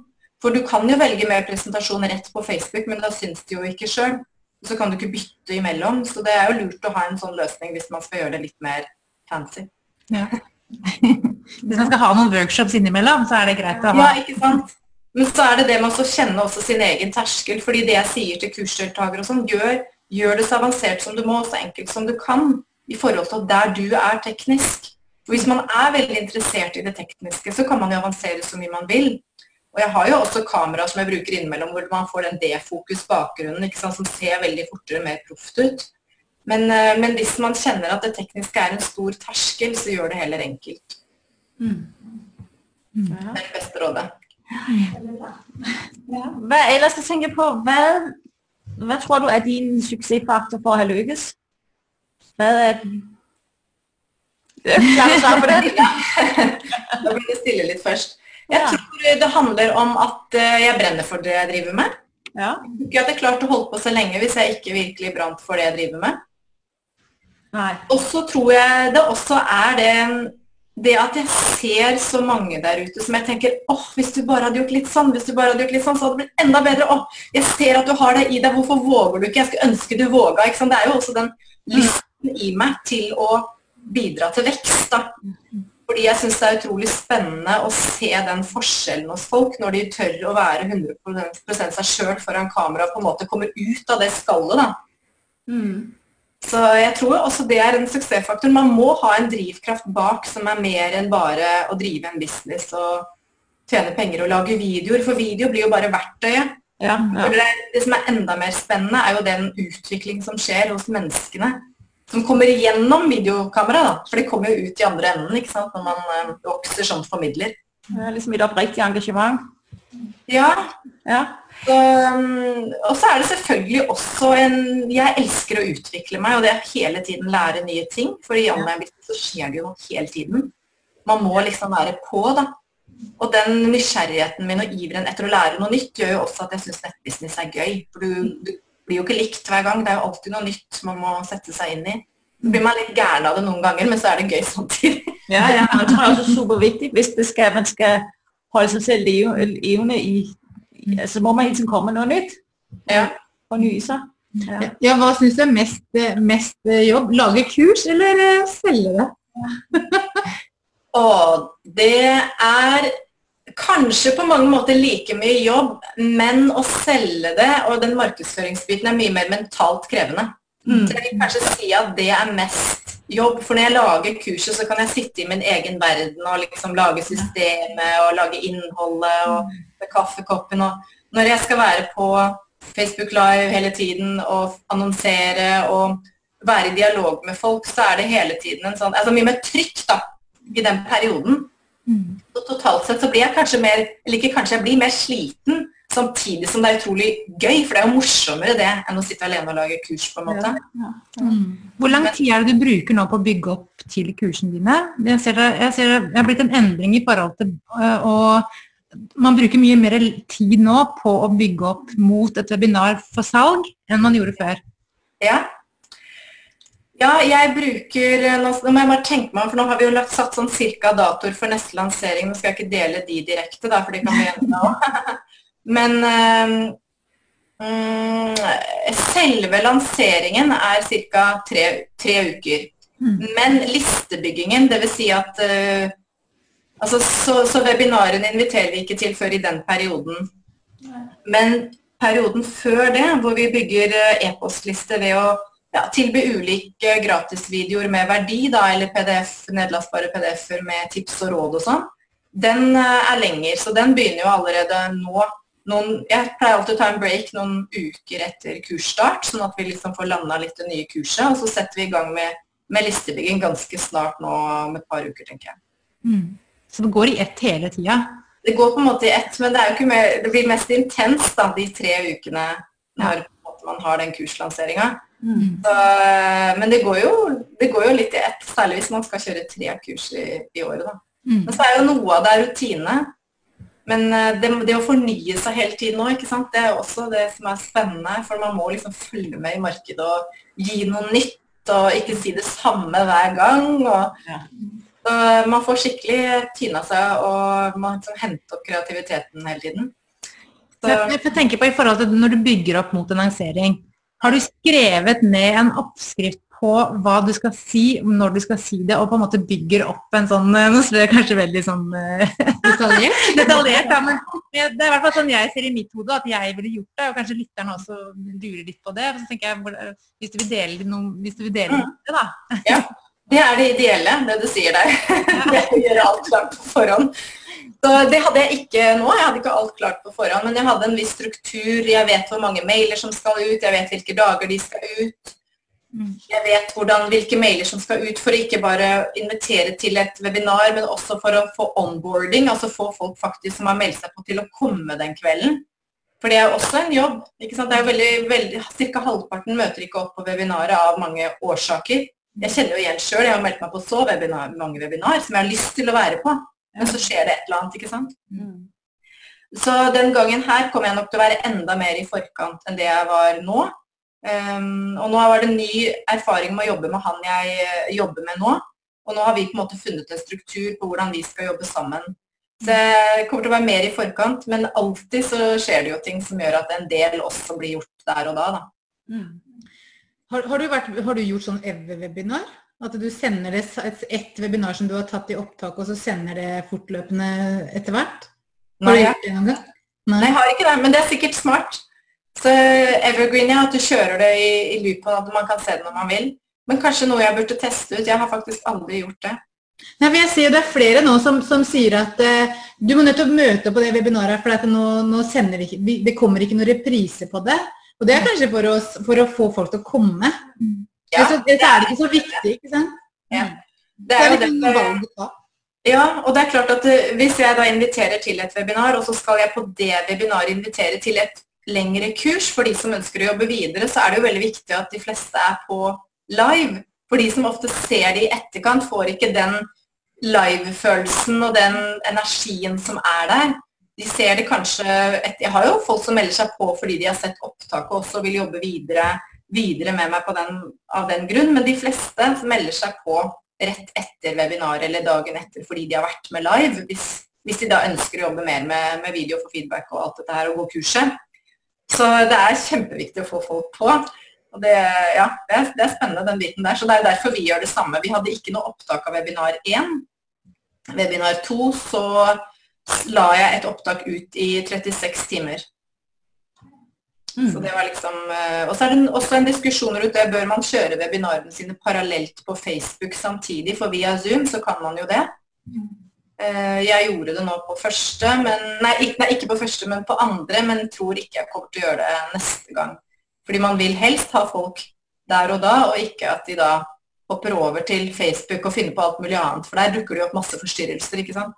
Speaker 2: For du kan jo velge mer presentasjon rett på Facebook, men da syns det jo ikke sjøl. Så kan du ikke bytte imellom. Så det er jo lurt å ha en sånn løsning hvis man skal gjøre det litt mer fancy. Ja. [LAUGHS]
Speaker 4: hvis man skal ha noen workshops innimellom, så er det greit å ha
Speaker 2: Ja, ikke sant. Men så er det det med å kjenne også sin egen terskel. fordi det jeg sier til kursdeltakere og sånn, gjør, gjør, det så avansert som du må, så enkelt som du kan i forhold til der du er teknisk. For Hvis man er veldig interessert i det tekniske, så kan man jo avansere så mye man vil. Og jeg har jo også kamera som jeg bruker innimellom, hvor man får den defokus-bakgrunnen som ser veldig fortere, mer proft ut. Men, eh, men, hvis man kjenner at det tekniske er en stor terskel, så gjør det heller enkelt. Mm. Mm. Det er det beste rådet.
Speaker 1: Ja. Hva ellers jeg tenker på, hva, hva, tror du er din suksessfaktor for å ha lykkes? Hva er den?
Speaker 2: Klar å på det? [LAUGHS] da blir det stille litt først. Jeg tror det handler om at eh, jeg brenner for det jeg driver med. Ja. Jeg hadde klart å holde på så lenge hvis jeg ikke virkelig brant for det jeg driver med. Og så tror jeg det også er det det at jeg ser så mange der ute som jeg tenker åh, hvis du bare hadde gjort litt sånn, hvis du bare hadde gjort litt sånn, så hadde det blitt enda bedre. Åh, jeg ser at du har det i deg, hvorfor våger du ikke? Jeg skulle ønske du våga. Ikke sant? Det er jo også den lysten i meg til å bidra til vekst. da. Fordi jeg syns det er utrolig spennende å se den forskjellen hos folk når de tør å være 100% seg sjøl foran kamera og på en måte kommer ut av det skallet. da. Mm. Så jeg tror også det er en suksessfaktor. Man må ha en drivkraft bak som er mer enn bare å drive en business og tjene penger og lage videoer. For video blir jo bare verktøyet. Ja, ja. Det, det, som er enda mer spennende, er jo den utvikling som skjer hos menneskene. Som kommer gjennom videokamera, da. For det kommer jo ut i andre enden ikke sant? når man øh, vokser som formidler.
Speaker 1: Det er liksom et oppriktig engasjement.
Speaker 2: Ja. ja. Um, og så er det selvfølgelig også en Jeg elsker å utvikle meg, og det er hele tiden lære nye ting. For i online så skjer det jo noe hele tiden. Man må liksom være på, da. Og den nysgjerrigheten min og iveren etter å lære noe nytt gjør jo også at jeg syns nettbusiness er gøy. For du, du, blir jo ikke likt hver gang. Det er jo alltid noe nytt man må sette seg inn i. Så blir man litt gæren av det noen ganger, men så er det gøy samtidig.
Speaker 1: Ja, ja. Tror det er også superviktig hvis skal, man skal holde seg selv levende i så må man hele tiden komme med noe nytt. Ja. Fornye seg.
Speaker 4: Ja. ja, hva syns du er mest, mest, jobb? Lage kurs eller eh, selge det? [LAUGHS]
Speaker 2: Og det er kanskje på mange måter like mye jobb, men å selge det og den markedsføringsbiten er mye mer mentalt krevende. Mm. Så jeg vil kanskje si at det er mest jobb. For når jeg lager kurset, så kan jeg sitte i min egen verden og liksom lage systemet og lage innholdet og med kaffekoppen. Og når jeg skal være på Facebook Live hele tiden og annonsere og være i dialog med folk, så er det hele tiden en sånn, altså mye mer trykk da, i den perioden. Mm. Og totalt sett så blir jeg kanskje mer, eller ikke kanskje, jeg blir mer sliten Samtidig som det er utrolig gøy, for det er jo morsommere det enn å sitte alene og lage kurs. på en måte. Ja, ja.
Speaker 4: Mm. Hvor lang tid er det du bruker nå på å bygge opp til kursene dine? Jeg ser det, jeg ser det har blitt en endring i forhold til øh, og man bruker mye mer tid nå på å bygge opp mot et webinar for salg enn man gjorde før.
Speaker 2: Ja. Ja, jeg bruker Nå må jeg bare tenke meg for nå har vi jo lagt satt sånn cirka datoer for neste lansering. Nå skal jeg ikke dele de direkte, da, for de kan gjøre nå. [LAUGHS] Men um, selve lanseringen er ca. Tre, tre, uker. Mm. Men listebyggingen, dvs. Si at uh, altså, så, så webinarene inviterer vi ikke til før i den perioden. Men perioden før det, hvor vi bygger e-postliste ved å ja, tilby ulike gratisvideoer med verdi, da, eller PDF, nedlastbare PDF-er med tips og råd og sånn, den er lenger. Så den begynner jo allerede nå noen, jeg pleier alltid å ta en break noen uker etter kursstart, sånn at vi liksom får landa litt det nye kurset. Og så setter vi i gang med, med listebygging ganske snart nå om et par uker, tenker jeg.
Speaker 4: Mm. Så det går i ett hele tida?
Speaker 2: Det går på en måte i ett, men det, mer, det blir mest intenst da, de tre ukene når man har den kurslanseringa. Mm. men det går, jo, det går, jo, litt i ett, særlig hvis man skal kjøre tre kurs i, i året. Da. Mm. Men så er jo noe av det rutine. Men eh, det, det, å fornye seg hele tiden nå, ikke sant? det er også det som er spennende. For man må liksom følge med i markedet og gi noe nytt, og ikke si det samme hver gang. Og, ja. Man får skikkelig tyna seg, og man liksom henter opp kreativiteten hele tiden.
Speaker 4: Så, jeg på i forhold til Når du bygger opp mot en lansering, har du skrevet ned en oppskrift på hva du skal si, når du skal si det, og på en måte bygger opp en sånn eh, Nå slår jeg kanskje veldig sånn eh,
Speaker 1: Detaljert? [LAUGHS]
Speaker 4: detaljert, ja, men det er i hvert fall sånn jeg ser i mitt hode at jeg ville gjort det, og kanskje lytterne også lurer litt på det. Så tenker jeg, Hvis du vil dele noe, hvis du vil dele
Speaker 2: Mm.
Speaker 4: det, da.
Speaker 2: Ja, [LAUGHS] det er det ideelle, det du sier der. [LAUGHS] Det gjør alt klart på forhånd. Så det hadde jeg ikke nå. Jeg hadde ikke alt klart på forhånd, men jeg hadde en viss struktur. Jeg vet hvor mange mailer som skal ut, jeg vet hvilke dager de skal ut.
Speaker 4: Mm.
Speaker 2: Jeg vet hvordan, hvilke mailer som skal ut for å ikke bare invitere til et webinar, men også for å få onboarding, altså få folk faktisk som har meldt seg på til å komme den kvelden. For det er også en jobb. ikke sant? Det er veldig, veldig, Cirka halvparten møter ikke opp på webinaret av mange årsaker. Jeg kjenner jo igjen sjøl, jeg har meldt meg på så webinar, mange webinar som jeg har lyst til å være på. Men så skjer det et eller annet, ikke sant. Så den gangen her kommer jeg nok til å være enda mer i forkant enn det jeg var nå. Um, og nå var det ny erfaring med å jobbe med han jeg eh, jobber med nå. Og nå har vi på en måte funnet en struktur på hvordan vi skal jobbe sammen. Så jeg kommer til å være mer i forkant, men alltid så skjer det jo ting som gjør at en del også blir gjort der og da. da.
Speaker 1: Har, har, du vært, har du gjort sånn EV-webinar? At du sender det et, et webinar som du har tatt i opptak, og så sender det fortløpende etter hvert? Har
Speaker 2: Nei,
Speaker 1: du gjort det noen gang?
Speaker 2: nei, jeg har ikke det, men det er sikkert smart. Så Evergreen, ja, at du kjører det i, i loopen, at man kan se det når man vil. Men kanskje noe jeg burde teste ut. Jeg har faktisk aldri gjort det.
Speaker 1: Nei, for jeg ser jo det er flere nå som, som sier at eh, du må nettopp møte på det webinaret, for nå, nå vi ikke, det kommer ikke noen reprise på det. Og det er kanskje for å, for å få folk til å komme.
Speaker 2: Ja,
Speaker 1: så, det, er ikke så viktig, ikke sant?
Speaker 2: Ja.
Speaker 1: Det
Speaker 2: Det er jo det,
Speaker 1: ta.
Speaker 2: Ja, og det er klart at eh, hvis jeg da inviterer til et webinar, og så skal jeg på det webinaret invitere til et lengre kurs for de som ønsker å jobbe videre, så er det jo veldig viktig at de fleste er på live. For de som ofte ser det i etterkant, får ikke den live-følelsen og den energien som er der. De ser det kanskje et, Jeg har jo folk som melder seg på fordi de har sett opptaket også og vil jobbe videre, videre med meg den, av den grunn, men de fleste melder seg på rett etter webinaret eller dagen etter fordi de har vært med live. Hvis, hvis de da ønsker å jobbe mer med, med video for feedback og alt dette her og gå kurset. Så det er kjempeviktig å få folk på. Og det, ja, det, er, det er spennende den biten der. Så det er derfor vi gjør det samme. Vi hadde ikke noe opptak av webinar 1. Webinar 2 så la jeg et opptak ut i 36 timer. Så det var liksom, eh, og så er det også en diskusjon rundt det. Bør man kjøre webinarene sine parallelt på Facebook samtidig? For via Zoom så kan man jo det. Eh, Jeg gjorde det nå på første, men, nei, ikke, nei, ikke på første, men på andre, men tror ikke jeg kommer til å gjøre det neste gang. Fordi man vil helst ha folk der og da, og ikke at de da hopper over til Facebook og finner på alt mulig annet, for der dukker det jo opp masse forstyrrelser, ikke sant.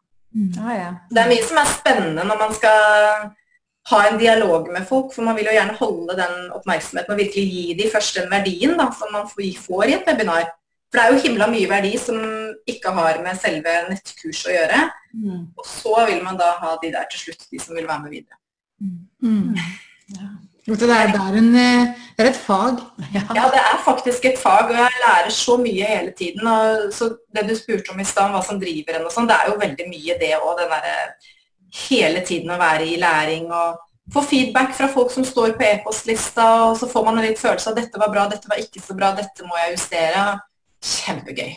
Speaker 1: Ah, ja.
Speaker 2: Det er mye som er spennende når man skal ha en dialog med folk, for man vil jo gjerne holde den oppmerksomheten og virkelig gi de først den verdien da, som man får i et webinar. For det er jo himla mye verdi som ikke har med selve nettkurset å gjøre.
Speaker 1: Mm.
Speaker 2: Og så vil man da ha de der til slutt, de som vil være med videre.
Speaker 1: Mm. Så det er, det, er en, eh, det er et fag. [LAUGHS]
Speaker 2: Ja, det er faktisk et fag, og jeg lærer så mye hele tiden. Og så det du spurte om i stad, hva som driver en og sånn, det er jo veldig mye det òg. Den derre hele tiden å være i læring og få feedback fra folk som står på e-postlista, og så får man en litt følelse av dette var bra, dette var ikke så bra, dette må jeg justere. Kjempegøy.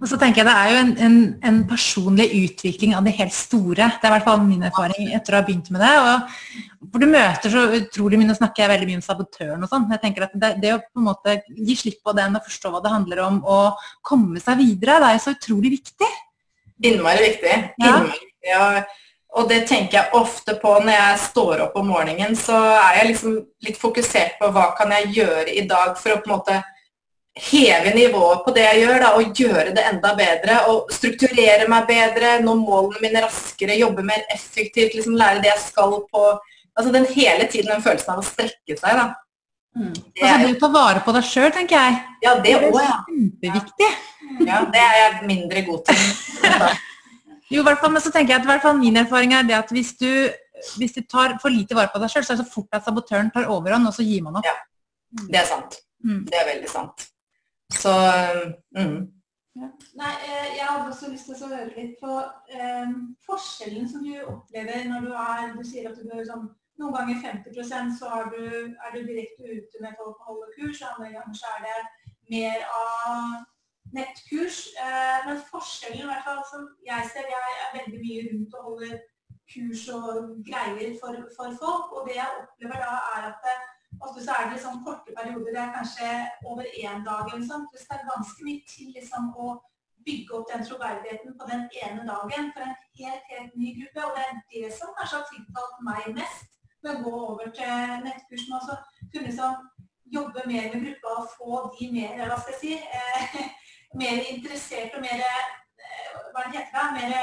Speaker 4: Og så tenker jeg Det er jo en, en, en personlig utvikling av det helt store. Det er i hvert fall min erfaring etter å ha begynt med det. Og for Du møter så utrolig mye, nå snakker jeg veldig mye om sabotøren og sånn. Jeg tenker at det, det å på en måte gi slipp på den og forstå hva det handler om, og komme seg videre, det er jo så utrolig viktig.
Speaker 2: Innmari viktig.
Speaker 4: Ja.
Speaker 2: Innmari viktig. Og, og det tenker jeg ofte på når jeg står opp om morgenen. Så er jeg liksom litt fokusert på hva kan jeg gjøre i dag for å på en måte heve nivået på det jeg gjør, da, og gjøre det enda bedre. Og strukturere meg bedre, nå målene mine raskere, jobbe mer effektivt, liksom lære det jeg skal på Altså den hele tiden den følelsen av å strekke seg, da.
Speaker 1: Mm.
Speaker 2: Det
Speaker 4: Altså
Speaker 2: du
Speaker 4: Det å ta vare på deg sjøl, tenker jeg.
Speaker 2: ja, det
Speaker 4: Det
Speaker 2: er
Speaker 4: er
Speaker 2: ja.
Speaker 4: kjempeviktig.
Speaker 2: ja. Det er jeg mindre god til.
Speaker 4: Jo, i hvert fall, men så tenker jeg at min erfaring er det at hvis du, hvis du tar for lite vare på deg sjøl, så er det så fort at sabotøren tar overhånd, og så gir man opp.
Speaker 2: Det er sant.
Speaker 4: Mm.
Speaker 2: Det er veldig sant. Så mm.
Speaker 3: Nei, eh, jeg hadde også lyst til å høre litt på eh, forskjellen som du opplever når du er Du sier at du bør sånn Noen ganger 50% så du, er du direkte ute med folk og holder kurs, andre ganger så er det mer av nettkurs. Eh, men forskjellen, i hvert fall som jeg ser, jeg er veldig mye rundt og holder kurs og greier for, for folk. Og det jeg opplever da, er at det, ofte så er det liksom korte perioder. Det er kanskje over én dag eller sånt. Det skal ganske mye til liksom, å bygge opp den troverdigheten på den ene dagen for en helt, helt ny gruppe. Og det er det som kanskje har tiltalt meg mest med å gå over til nettkursen. Altså kunne liksom jobbe mer med gruppa og få de mer, hva skal jeg si, eh, [LAUGHS] mer interessert og mer eh, hva det heter det, mer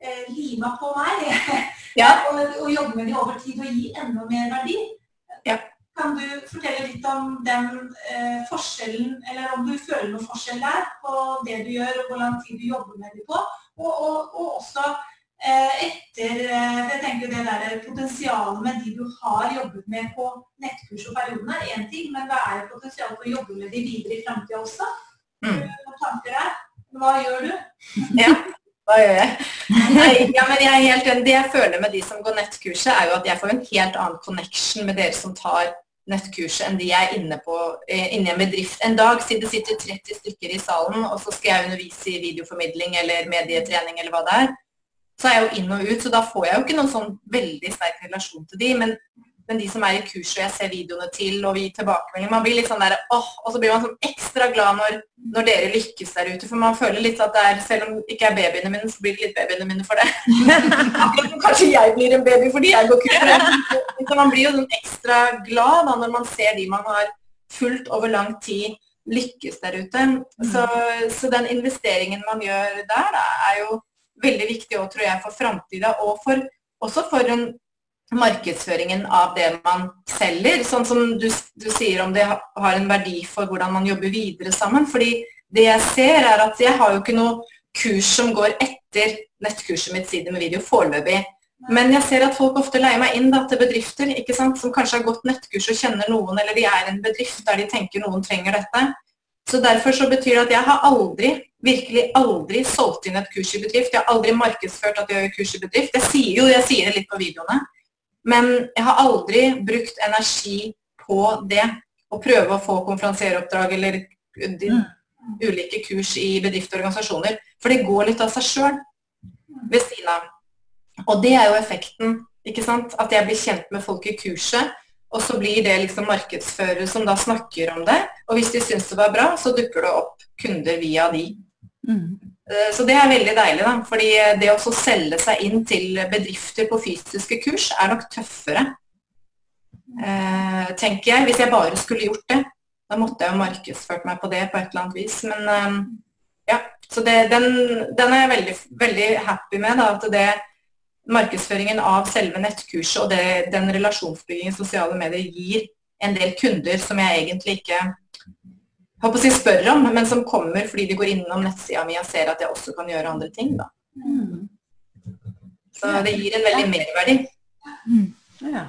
Speaker 3: eh, lima på meg. [LAUGHS] Ja. og, og, jobbe med de over tid og gi enda mer verdi. Kan du fortelle litt om den eh, forskjellen, eller om du føler noen forskjell der på det du gjør, og hvor lang tid du jobber med det på? Og, og, og også eh, etter eh, jeg tenker det der potensialet med de du har jobbet med på nettkurs og perioden er én ting, men hva er potensialet for å jobbe med de videre i framtida også? Mm. tanker der? Hva gjør du? [LAUGHS]
Speaker 2: Ja. Hva gjør jeg? Ja, men jeg er helt enig. Det jeg føler med de som går nettkurset, er jo at jeg får en helt annen connection med dere som tar nettkurset enn de er inne på eh, inne en bedrift. En dag siden det sitter 30 stykker i salen, og så skal jeg undervise i videoformidling eller medietrening eller hva det er, så er jeg jo inn og ut, så da får jeg jo ikke noen sånn veldig sterk relasjon til de, men men de som er i kurs og jeg ser videoene til og vi tilbakemeldinger Man blir litt sånn der åh, Og så blir man sånn ekstra glad når, når, dere lykkes der ute. For man føler litt at det er Selv om det ikke er babyene mine, så blir det litt babyene mine for det. [LAUGHS] Kanskje jeg blir en baby fordi jeg går kurs. Så man blir jo sånn ekstra glad da, når man ser de man har fulgt over lang tid, lykkes der ute. Så, så den investeringen man gjør der, da, er jo veldig viktig også, tror jeg, for framtida. Og for, også for en markedsføringen av det man selger. Sånn som du, du, sier om det har en verdi for hvordan man jobber videre sammen. Fordi det jeg ser er at jeg har jo ikke noe kurs som går etter nettkurset mitt side med video foreløpig. Men jeg ser at folk ofte leier meg inn da, til bedrifter ikke sant? som kanskje har gått nettkurs og kjenner noen, eller de er en bedrift der de tenker noen trenger dette. Så Derfor så betyr det at jeg har aldri, virkelig aldri solgt inn et kurs i bedrift. Jeg har aldri markedsført at jeg gjør kurs i bedrift. Jeg sier jo, jeg sier det litt på videoene. Men jeg har aldri brukt energi på det. Å prøve å få konferansieroppdrag eller mm. ulike kurs i bedrifter og organisasjoner. For det går litt av seg sjøl ved siden av. Og det er jo effekten. ikke sant? At jeg blir kjent med folk i kurset. Og så blir det liksom markedsførere som da snakker om det. Og hvis de syns det var bra, så dukker det opp kunder via de. Mm. Eh, så det er veldig deilig, da. Fordi det å selge seg inn til bedrifter på fysiske kurs er nok tøffere, eh, tenker jeg. Hvis jeg bare skulle gjort det. Da måtte jeg jo markedsført meg på det på et eller annet vis. Men eh, ja, så det, den, den, er jeg veldig, veldig happy med. Da, at det markedsføringen av selve nettkurset og det, den relasjonsbyggingen sosiale medier gir en del kunder som jeg egentlig ikke håper å si spør om, men som kommer fordi de går innom nettsida mi og ser at jeg også kan gjøre andre ting. Da. Mm. Så det gir en veldig merverdi. Mm.
Speaker 1: Ja.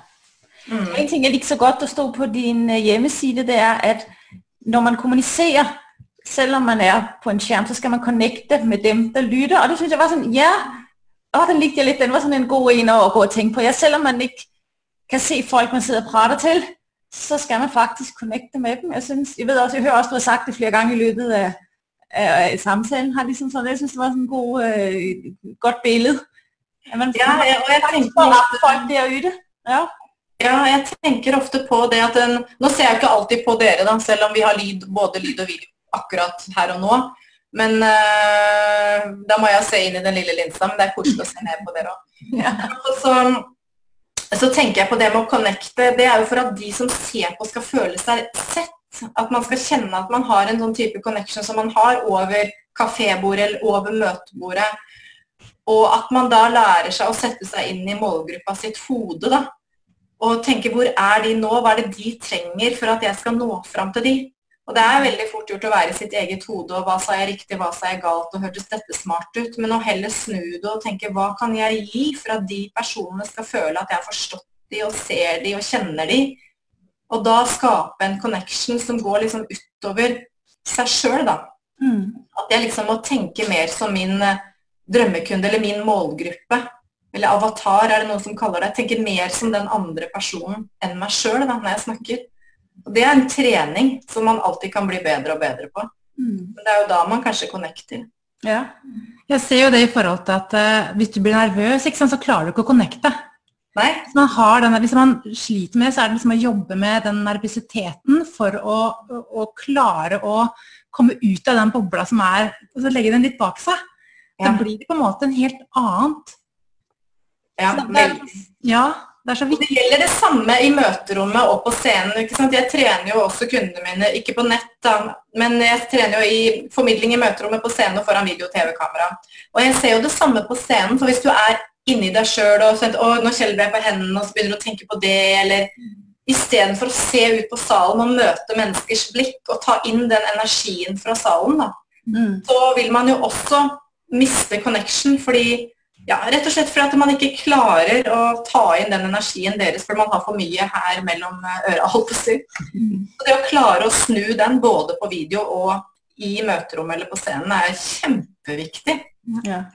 Speaker 1: Mm. En ting jeg liker så godt å stå på din øh, hjemmeside, det er at når man kommuniserer, selv om man er på en skjerm, så skal man connecte med dem der lytter. Og det syns jeg var sånn Ja, å, den likte jeg litt. Den var sånn en god en å gå og tenke på. Ja, selv om man ikke kan se folk man sitter og prater til, så skal man faktisk connecte med dem. Jeg, synes, jeg ved også, jeg hører også, du har sagt det flere gange i løbet af, af samtalen, har ligesom sådan, jeg synes, det var sådan en god, øh, godt billede.
Speaker 2: At man, ja, jeg, og jeg tenker
Speaker 1: ofte, folk der ute. Ja.
Speaker 2: Ja, jeg tenker ofte på det at den, Nå ser jeg ikke alltid på dere, da, selv om vi har lyd, både lyd og video akkurat her og nå. Men øh, da må jeg se inn i den lille linsa, men det er koselig å se ned på dere òg. Ja. Så, så tenker jeg på det med å connecte. Det er jo for at de som ser på, skal føle seg sett. At man skal kjenne at man har en sånn type connection som man har over kafébordet eller over møtebordet. Og at man da lærer seg å sette seg inn i målgruppa sitt hode. da. Og tenke hvor er de nå, hva er det de trenger for at jeg skal nå fram til de. Og det er veldig fort gjort å være i sitt eget hode, og hva sa jeg riktig, hva sa jeg galt, og hørtes dette smart ut? Men å heller snu det og tenke hva kan jeg gi for at de personene skal føle at jeg har forstått de og ser de og kjenner de? Og da skape en connection som går liksom utover seg sjøl, da. Mm. At jeg liksom må tenke mer som min eh, drømmekunde eller min målgruppe. Eller avatar, er det noen som kaller det. Tenke mer som den andre personen enn meg sjøl når jeg snakker. Det er en trening som man alltid kan bli bedre og bedre på.
Speaker 1: Mm.
Speaker 2: Men det er jo da man kanskje connecter.
Speaker 1: Ja.
Speaker 4: Jeg ser jo det i forhold til at uh, hvis du blir nervøs, sant, så klarer du ikke å connecte.
Speaker 2: Nei?
Speaker 4: Hvis man, har denne, hvis man sliter med det, så er det liksom å jobbe med den nervøsiteten for å, å, å klare å komme ut av den bobla som er, og så legge den litt bak seg. Da blir det på en måte en helt annet.
Speaker 2: Ja,
Speaker 4: Så det er,
Speaker 2: veldig.
Speaker 4: ja, det
Speaker 2: det gjelder det samme i møterommet og på scenen. ikke sant? Jeg trener jo også kundene mine, ikke på nett, da, men jeg trener jo i formidling i møterommet på scenen og foran video- og TV-kamera. Og jeg ser jo det samme på scenen, for hvis du er inni deg sjøl og sånn, nå skjelver jeg på hendene, og så begynner du å tenke på det, eller istedenfor å se ut på salen og møte menneskers blikk og ta inn den energien fra salen, da,
Speaker 1: Mm.
Speaker 2: så vil man jo også miste connection, fordi ja, rett og slett fordi man ikke klarer å ta inn den energien deres, fordi man har for mye her mellom eh, øra, å. Så det å klare å snu den både på video og i møterommet eller på scenen er kjempeviktig.
Speaker 1: Ja.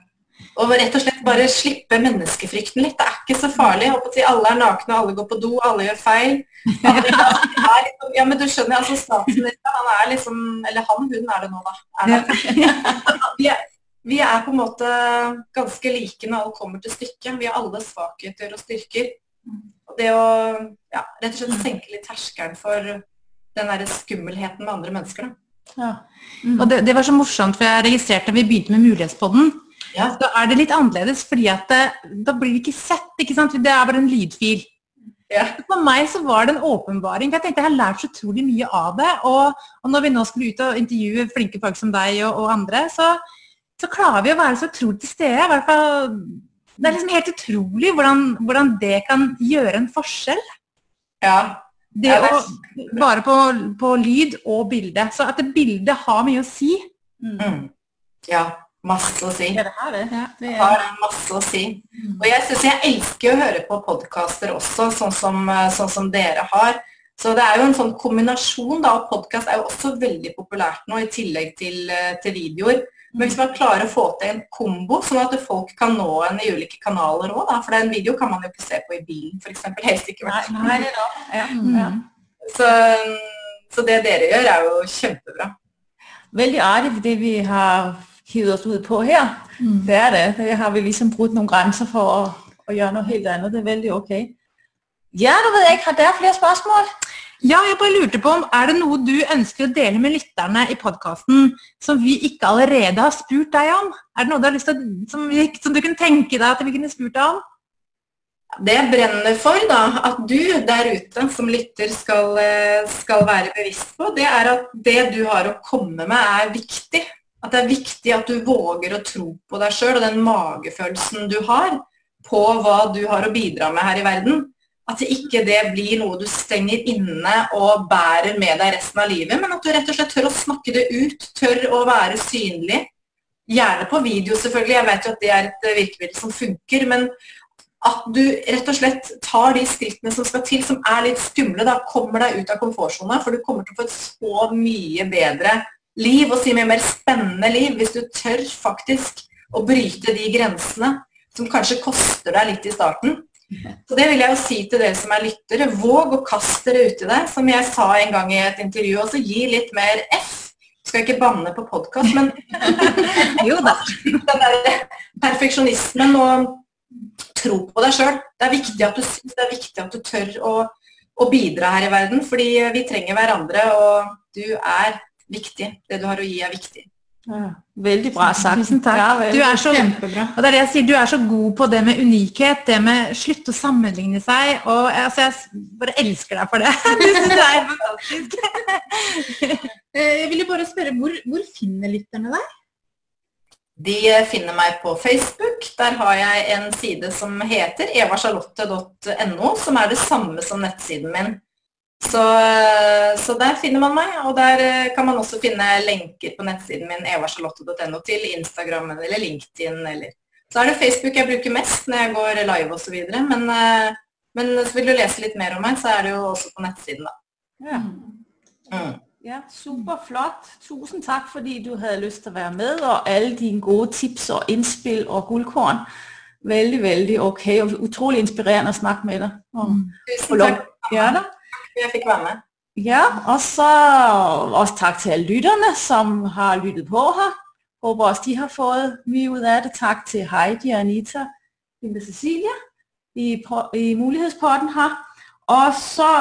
Speaker 2: Og rett og slett bare slippe menneskefrykten litt. Det er ikke så farlig. Si, alle er nakne, alle går på do, alle gjør feil. Liksom, [LAUGHS] ja, men du skjønner, altså statsministeren, han er liksom Eller han, hun er det nå, da. Er det? er, [LAUGHS] vi er på en måte ganske like når alt kommer til stykket. Vi har alle svakheter og styrker. Og det å ja, rett og slett senke litt terskelen for den der skummelheten med andre mennesker.
Speaker 1: Ja.
Speaker 4: Og det, det var så morsomt, for jeg registrerte da vi begynte med Mulighetspodden.
Speaker 2: Ja.
Speaker 4: Da er det litt annerledes, fordi at det, da blir vi ikke sett. ikke sant? Det er bare en lydfil.
Speaker 2: Ja.
Speaker 4: For meg så var det en åpenbaring. for Jeg tenkte jeg har lært så utrolig mye av det. Og, og når vi nå skulle ut og intervjue flinke folk som deg og, og andre, så, så klarer vi å være så utrolig til stede. I hvert fall, det er liksom helt utrolig hvordan, hvordan det kan gjøre en forskjell.
Speaker 2: ja.
Speaker 4: Det å, bare på, på lyd og bilde. Så at det bildet har mye å si.
Speaker 2: Mm. ja. Masse å si.
Speaker 1: Det har det. det
Speaker 2: har masse å si. Og jeg synes jeg elsker å høre på podkaster også, sånn som, sånn som dere har. Så det er jo en sånn kombinasjon da, og podkast er jo også veldig populært nå, i tillegg til, eh, til videoer. Men hvis man klarer å få til en kombo, sånn at folk kan nå en i ulike kanaler òg, for en video kan man jo ikke se på i bilen, f.eks. Helst ikke. fall.
Speaker 1: Nei, er. [LAUGHS] Ja.
Speaker 4: Mm.
Speaker 1: Ja.
Speaker 2: Så, så det dere gjør, er jo kjempebra.
Speaker 1: Veldig artig det vi har hivet oss ut på her.
Speaker 4: Mm.
Speaker 1: Det er det. Det har vi liksom brutt noen grenser for å, å gjøre noe helt annet. Det er veldig ok. Ja, da vet jeg ikke. Har dere flere spørsmål?
Speaker 4: Ja, jeg bare lurte på om Er det noe du ønsker å dele med lytterne i podkasten som vi ikke allerede har spurt deg om? Er det noe du har lyst til som, som du kunne tenke deg at vi kunne spurt deg om?
Speaker 2: Det jeg brenner for, da, at du der ute som lytter skal, eh, skal være bevisst på, det er at det du har å komme med, er viktig. At det er viktig at du våger å tro på deg sjøl og den magefølelsen du har på hva du har å bidra med her i verden. At ikke det blir noe du stenger inne og bærer med deg resten av livet, men at du rett og slett tør å snakke det ut, tør å være synlig. Gjerne på video, selvfølgelig. Jeg vet jo at det er et virkemiddel som funker. men at du rett og slett tar de skrittene som skal til, som er litt skumle, da kommer deg ut av komfortsona, for du kommer til å få et så mye bedre liv, og si mye mer spennende liv, hvis du tør faktisk å bryte de grensene som kanskje koster deg litt i starten. Så det vil jeg jo si til dere som er lyttere. Våg å kaste dere uti det. Som jeg sa en gang i et intervju, også gi litt mer F. Skal ikke banne på podkast, men [LAUGHS]
Speaker 4: Jo da. [LAUGHS]
Speaker 2: den der perfeksjonismen og tro på deg sjøl. Det er viktig at du syns, det er viktig at du tør å, å bidra her i verden. Fordi vi trenger hverandre, og du er viktig. Det du har å gi, er viktig.
Speaker 1: Ja, veldig bra sagt.
Speaker 4: Tusen takk.
Speaker 1: Ja,
Speaker 4: Du er så,
Speaker 3: Kjempebra.
Speaker 4: og det er det jeg sier, du er så god på det med unikhet, det med slutte å sammenligne seg. Og jeg- altså, jeg bare elsker deg for det. [LAUGHS] Du syns det er fantastisk. [LAUGHS]
Speaker 3: Eh, Jeg ville bare spørre, hvor, hvor finner lytterne deg?
Speaker 2: De finner meg på Facebook. Der har jeg en side som heter evacharlotte.no, som er det samme som nettsiden min. Så, så der finner man meg, og der eh, kan man også finne lenker på nettsiden min evarsalotto.no til Instagram eller LinkedIn eller Så er det Facebook jeg bruker mest når jeg går live osv. Men, eh, men så vil du lese litt mer om meg, så er det jo også på nettsiden, da.
Speaker 1: Ja.
Speaker 2: Mm.
Speaker 1: Ja, superflott. Tusen takk fordi du hadde lyst til å være med, og alle dine gode tips og innspill og gullkorn. Veldig, veldig ok, og utrolig inspirerende å snakke med deg. Og,
Speaker 2: Tusen
Speaker 1: og lov-
Speaker 2: takk
Speaker 1: ja da.
Speaker 2: Jeg fikk være med.
Speaker 1: Ja, og så også takk til alle lytterne, som har lyttet på her. Håper også, de har fått mye ut av det. Takk til Heidi og Anita, Linda Cecilia i, i mulighedspotten her. Og så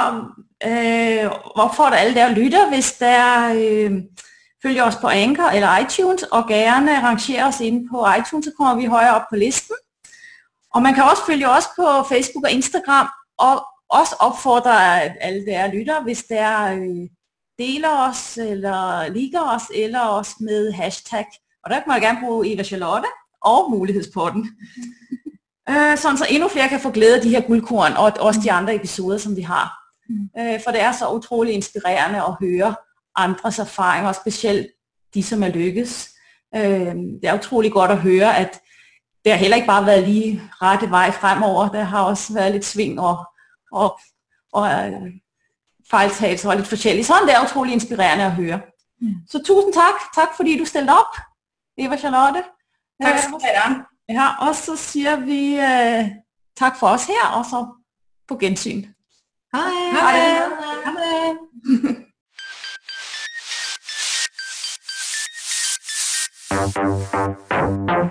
Speaker 1: øh, oppfordrer alle der lytter, hvis der øh, følger oss på Anchor eller iTunes, og gerne rangerer oss ind på iTunes, så kommer vi højere opp på listen. Og man kan også følge oss på Facebook og Instagram, og også opfordre alle der lytter, hvis der øh, deler os, eller liker os, eller os med hashtag. Og der kan man gerne bruge Eva Charlotte og mulighedsporten. [LAUGHS] øh, sådan så endnu flere kan få glæde af de her guldkorn, og også de andre episoder, som vi har. Mm. Øh, for det er så utrolig inspirerende at høre andres erfaringer, og specielt de, som er lykkes. Det er utrolig godt at høre, at det har heller ikke bare været lige rette vej fremover. Der har også været lidt sving og, og, og øh, fejltagelser og lidt forskelligt. Sådan det er utrolig inspirerende at høre. Mm. Så tusind tak. Tak fordi du stillede op, Eva Charlotte.
Speaker 2: Tak skal du have.
Speaker 1: Ja, og så siger vi uh, tak for os her, og så på gensyn.
Speaker 4: Hej.
Speaker 1: Hej.
Speaker 4: Hej.
Speaker 1: Hej.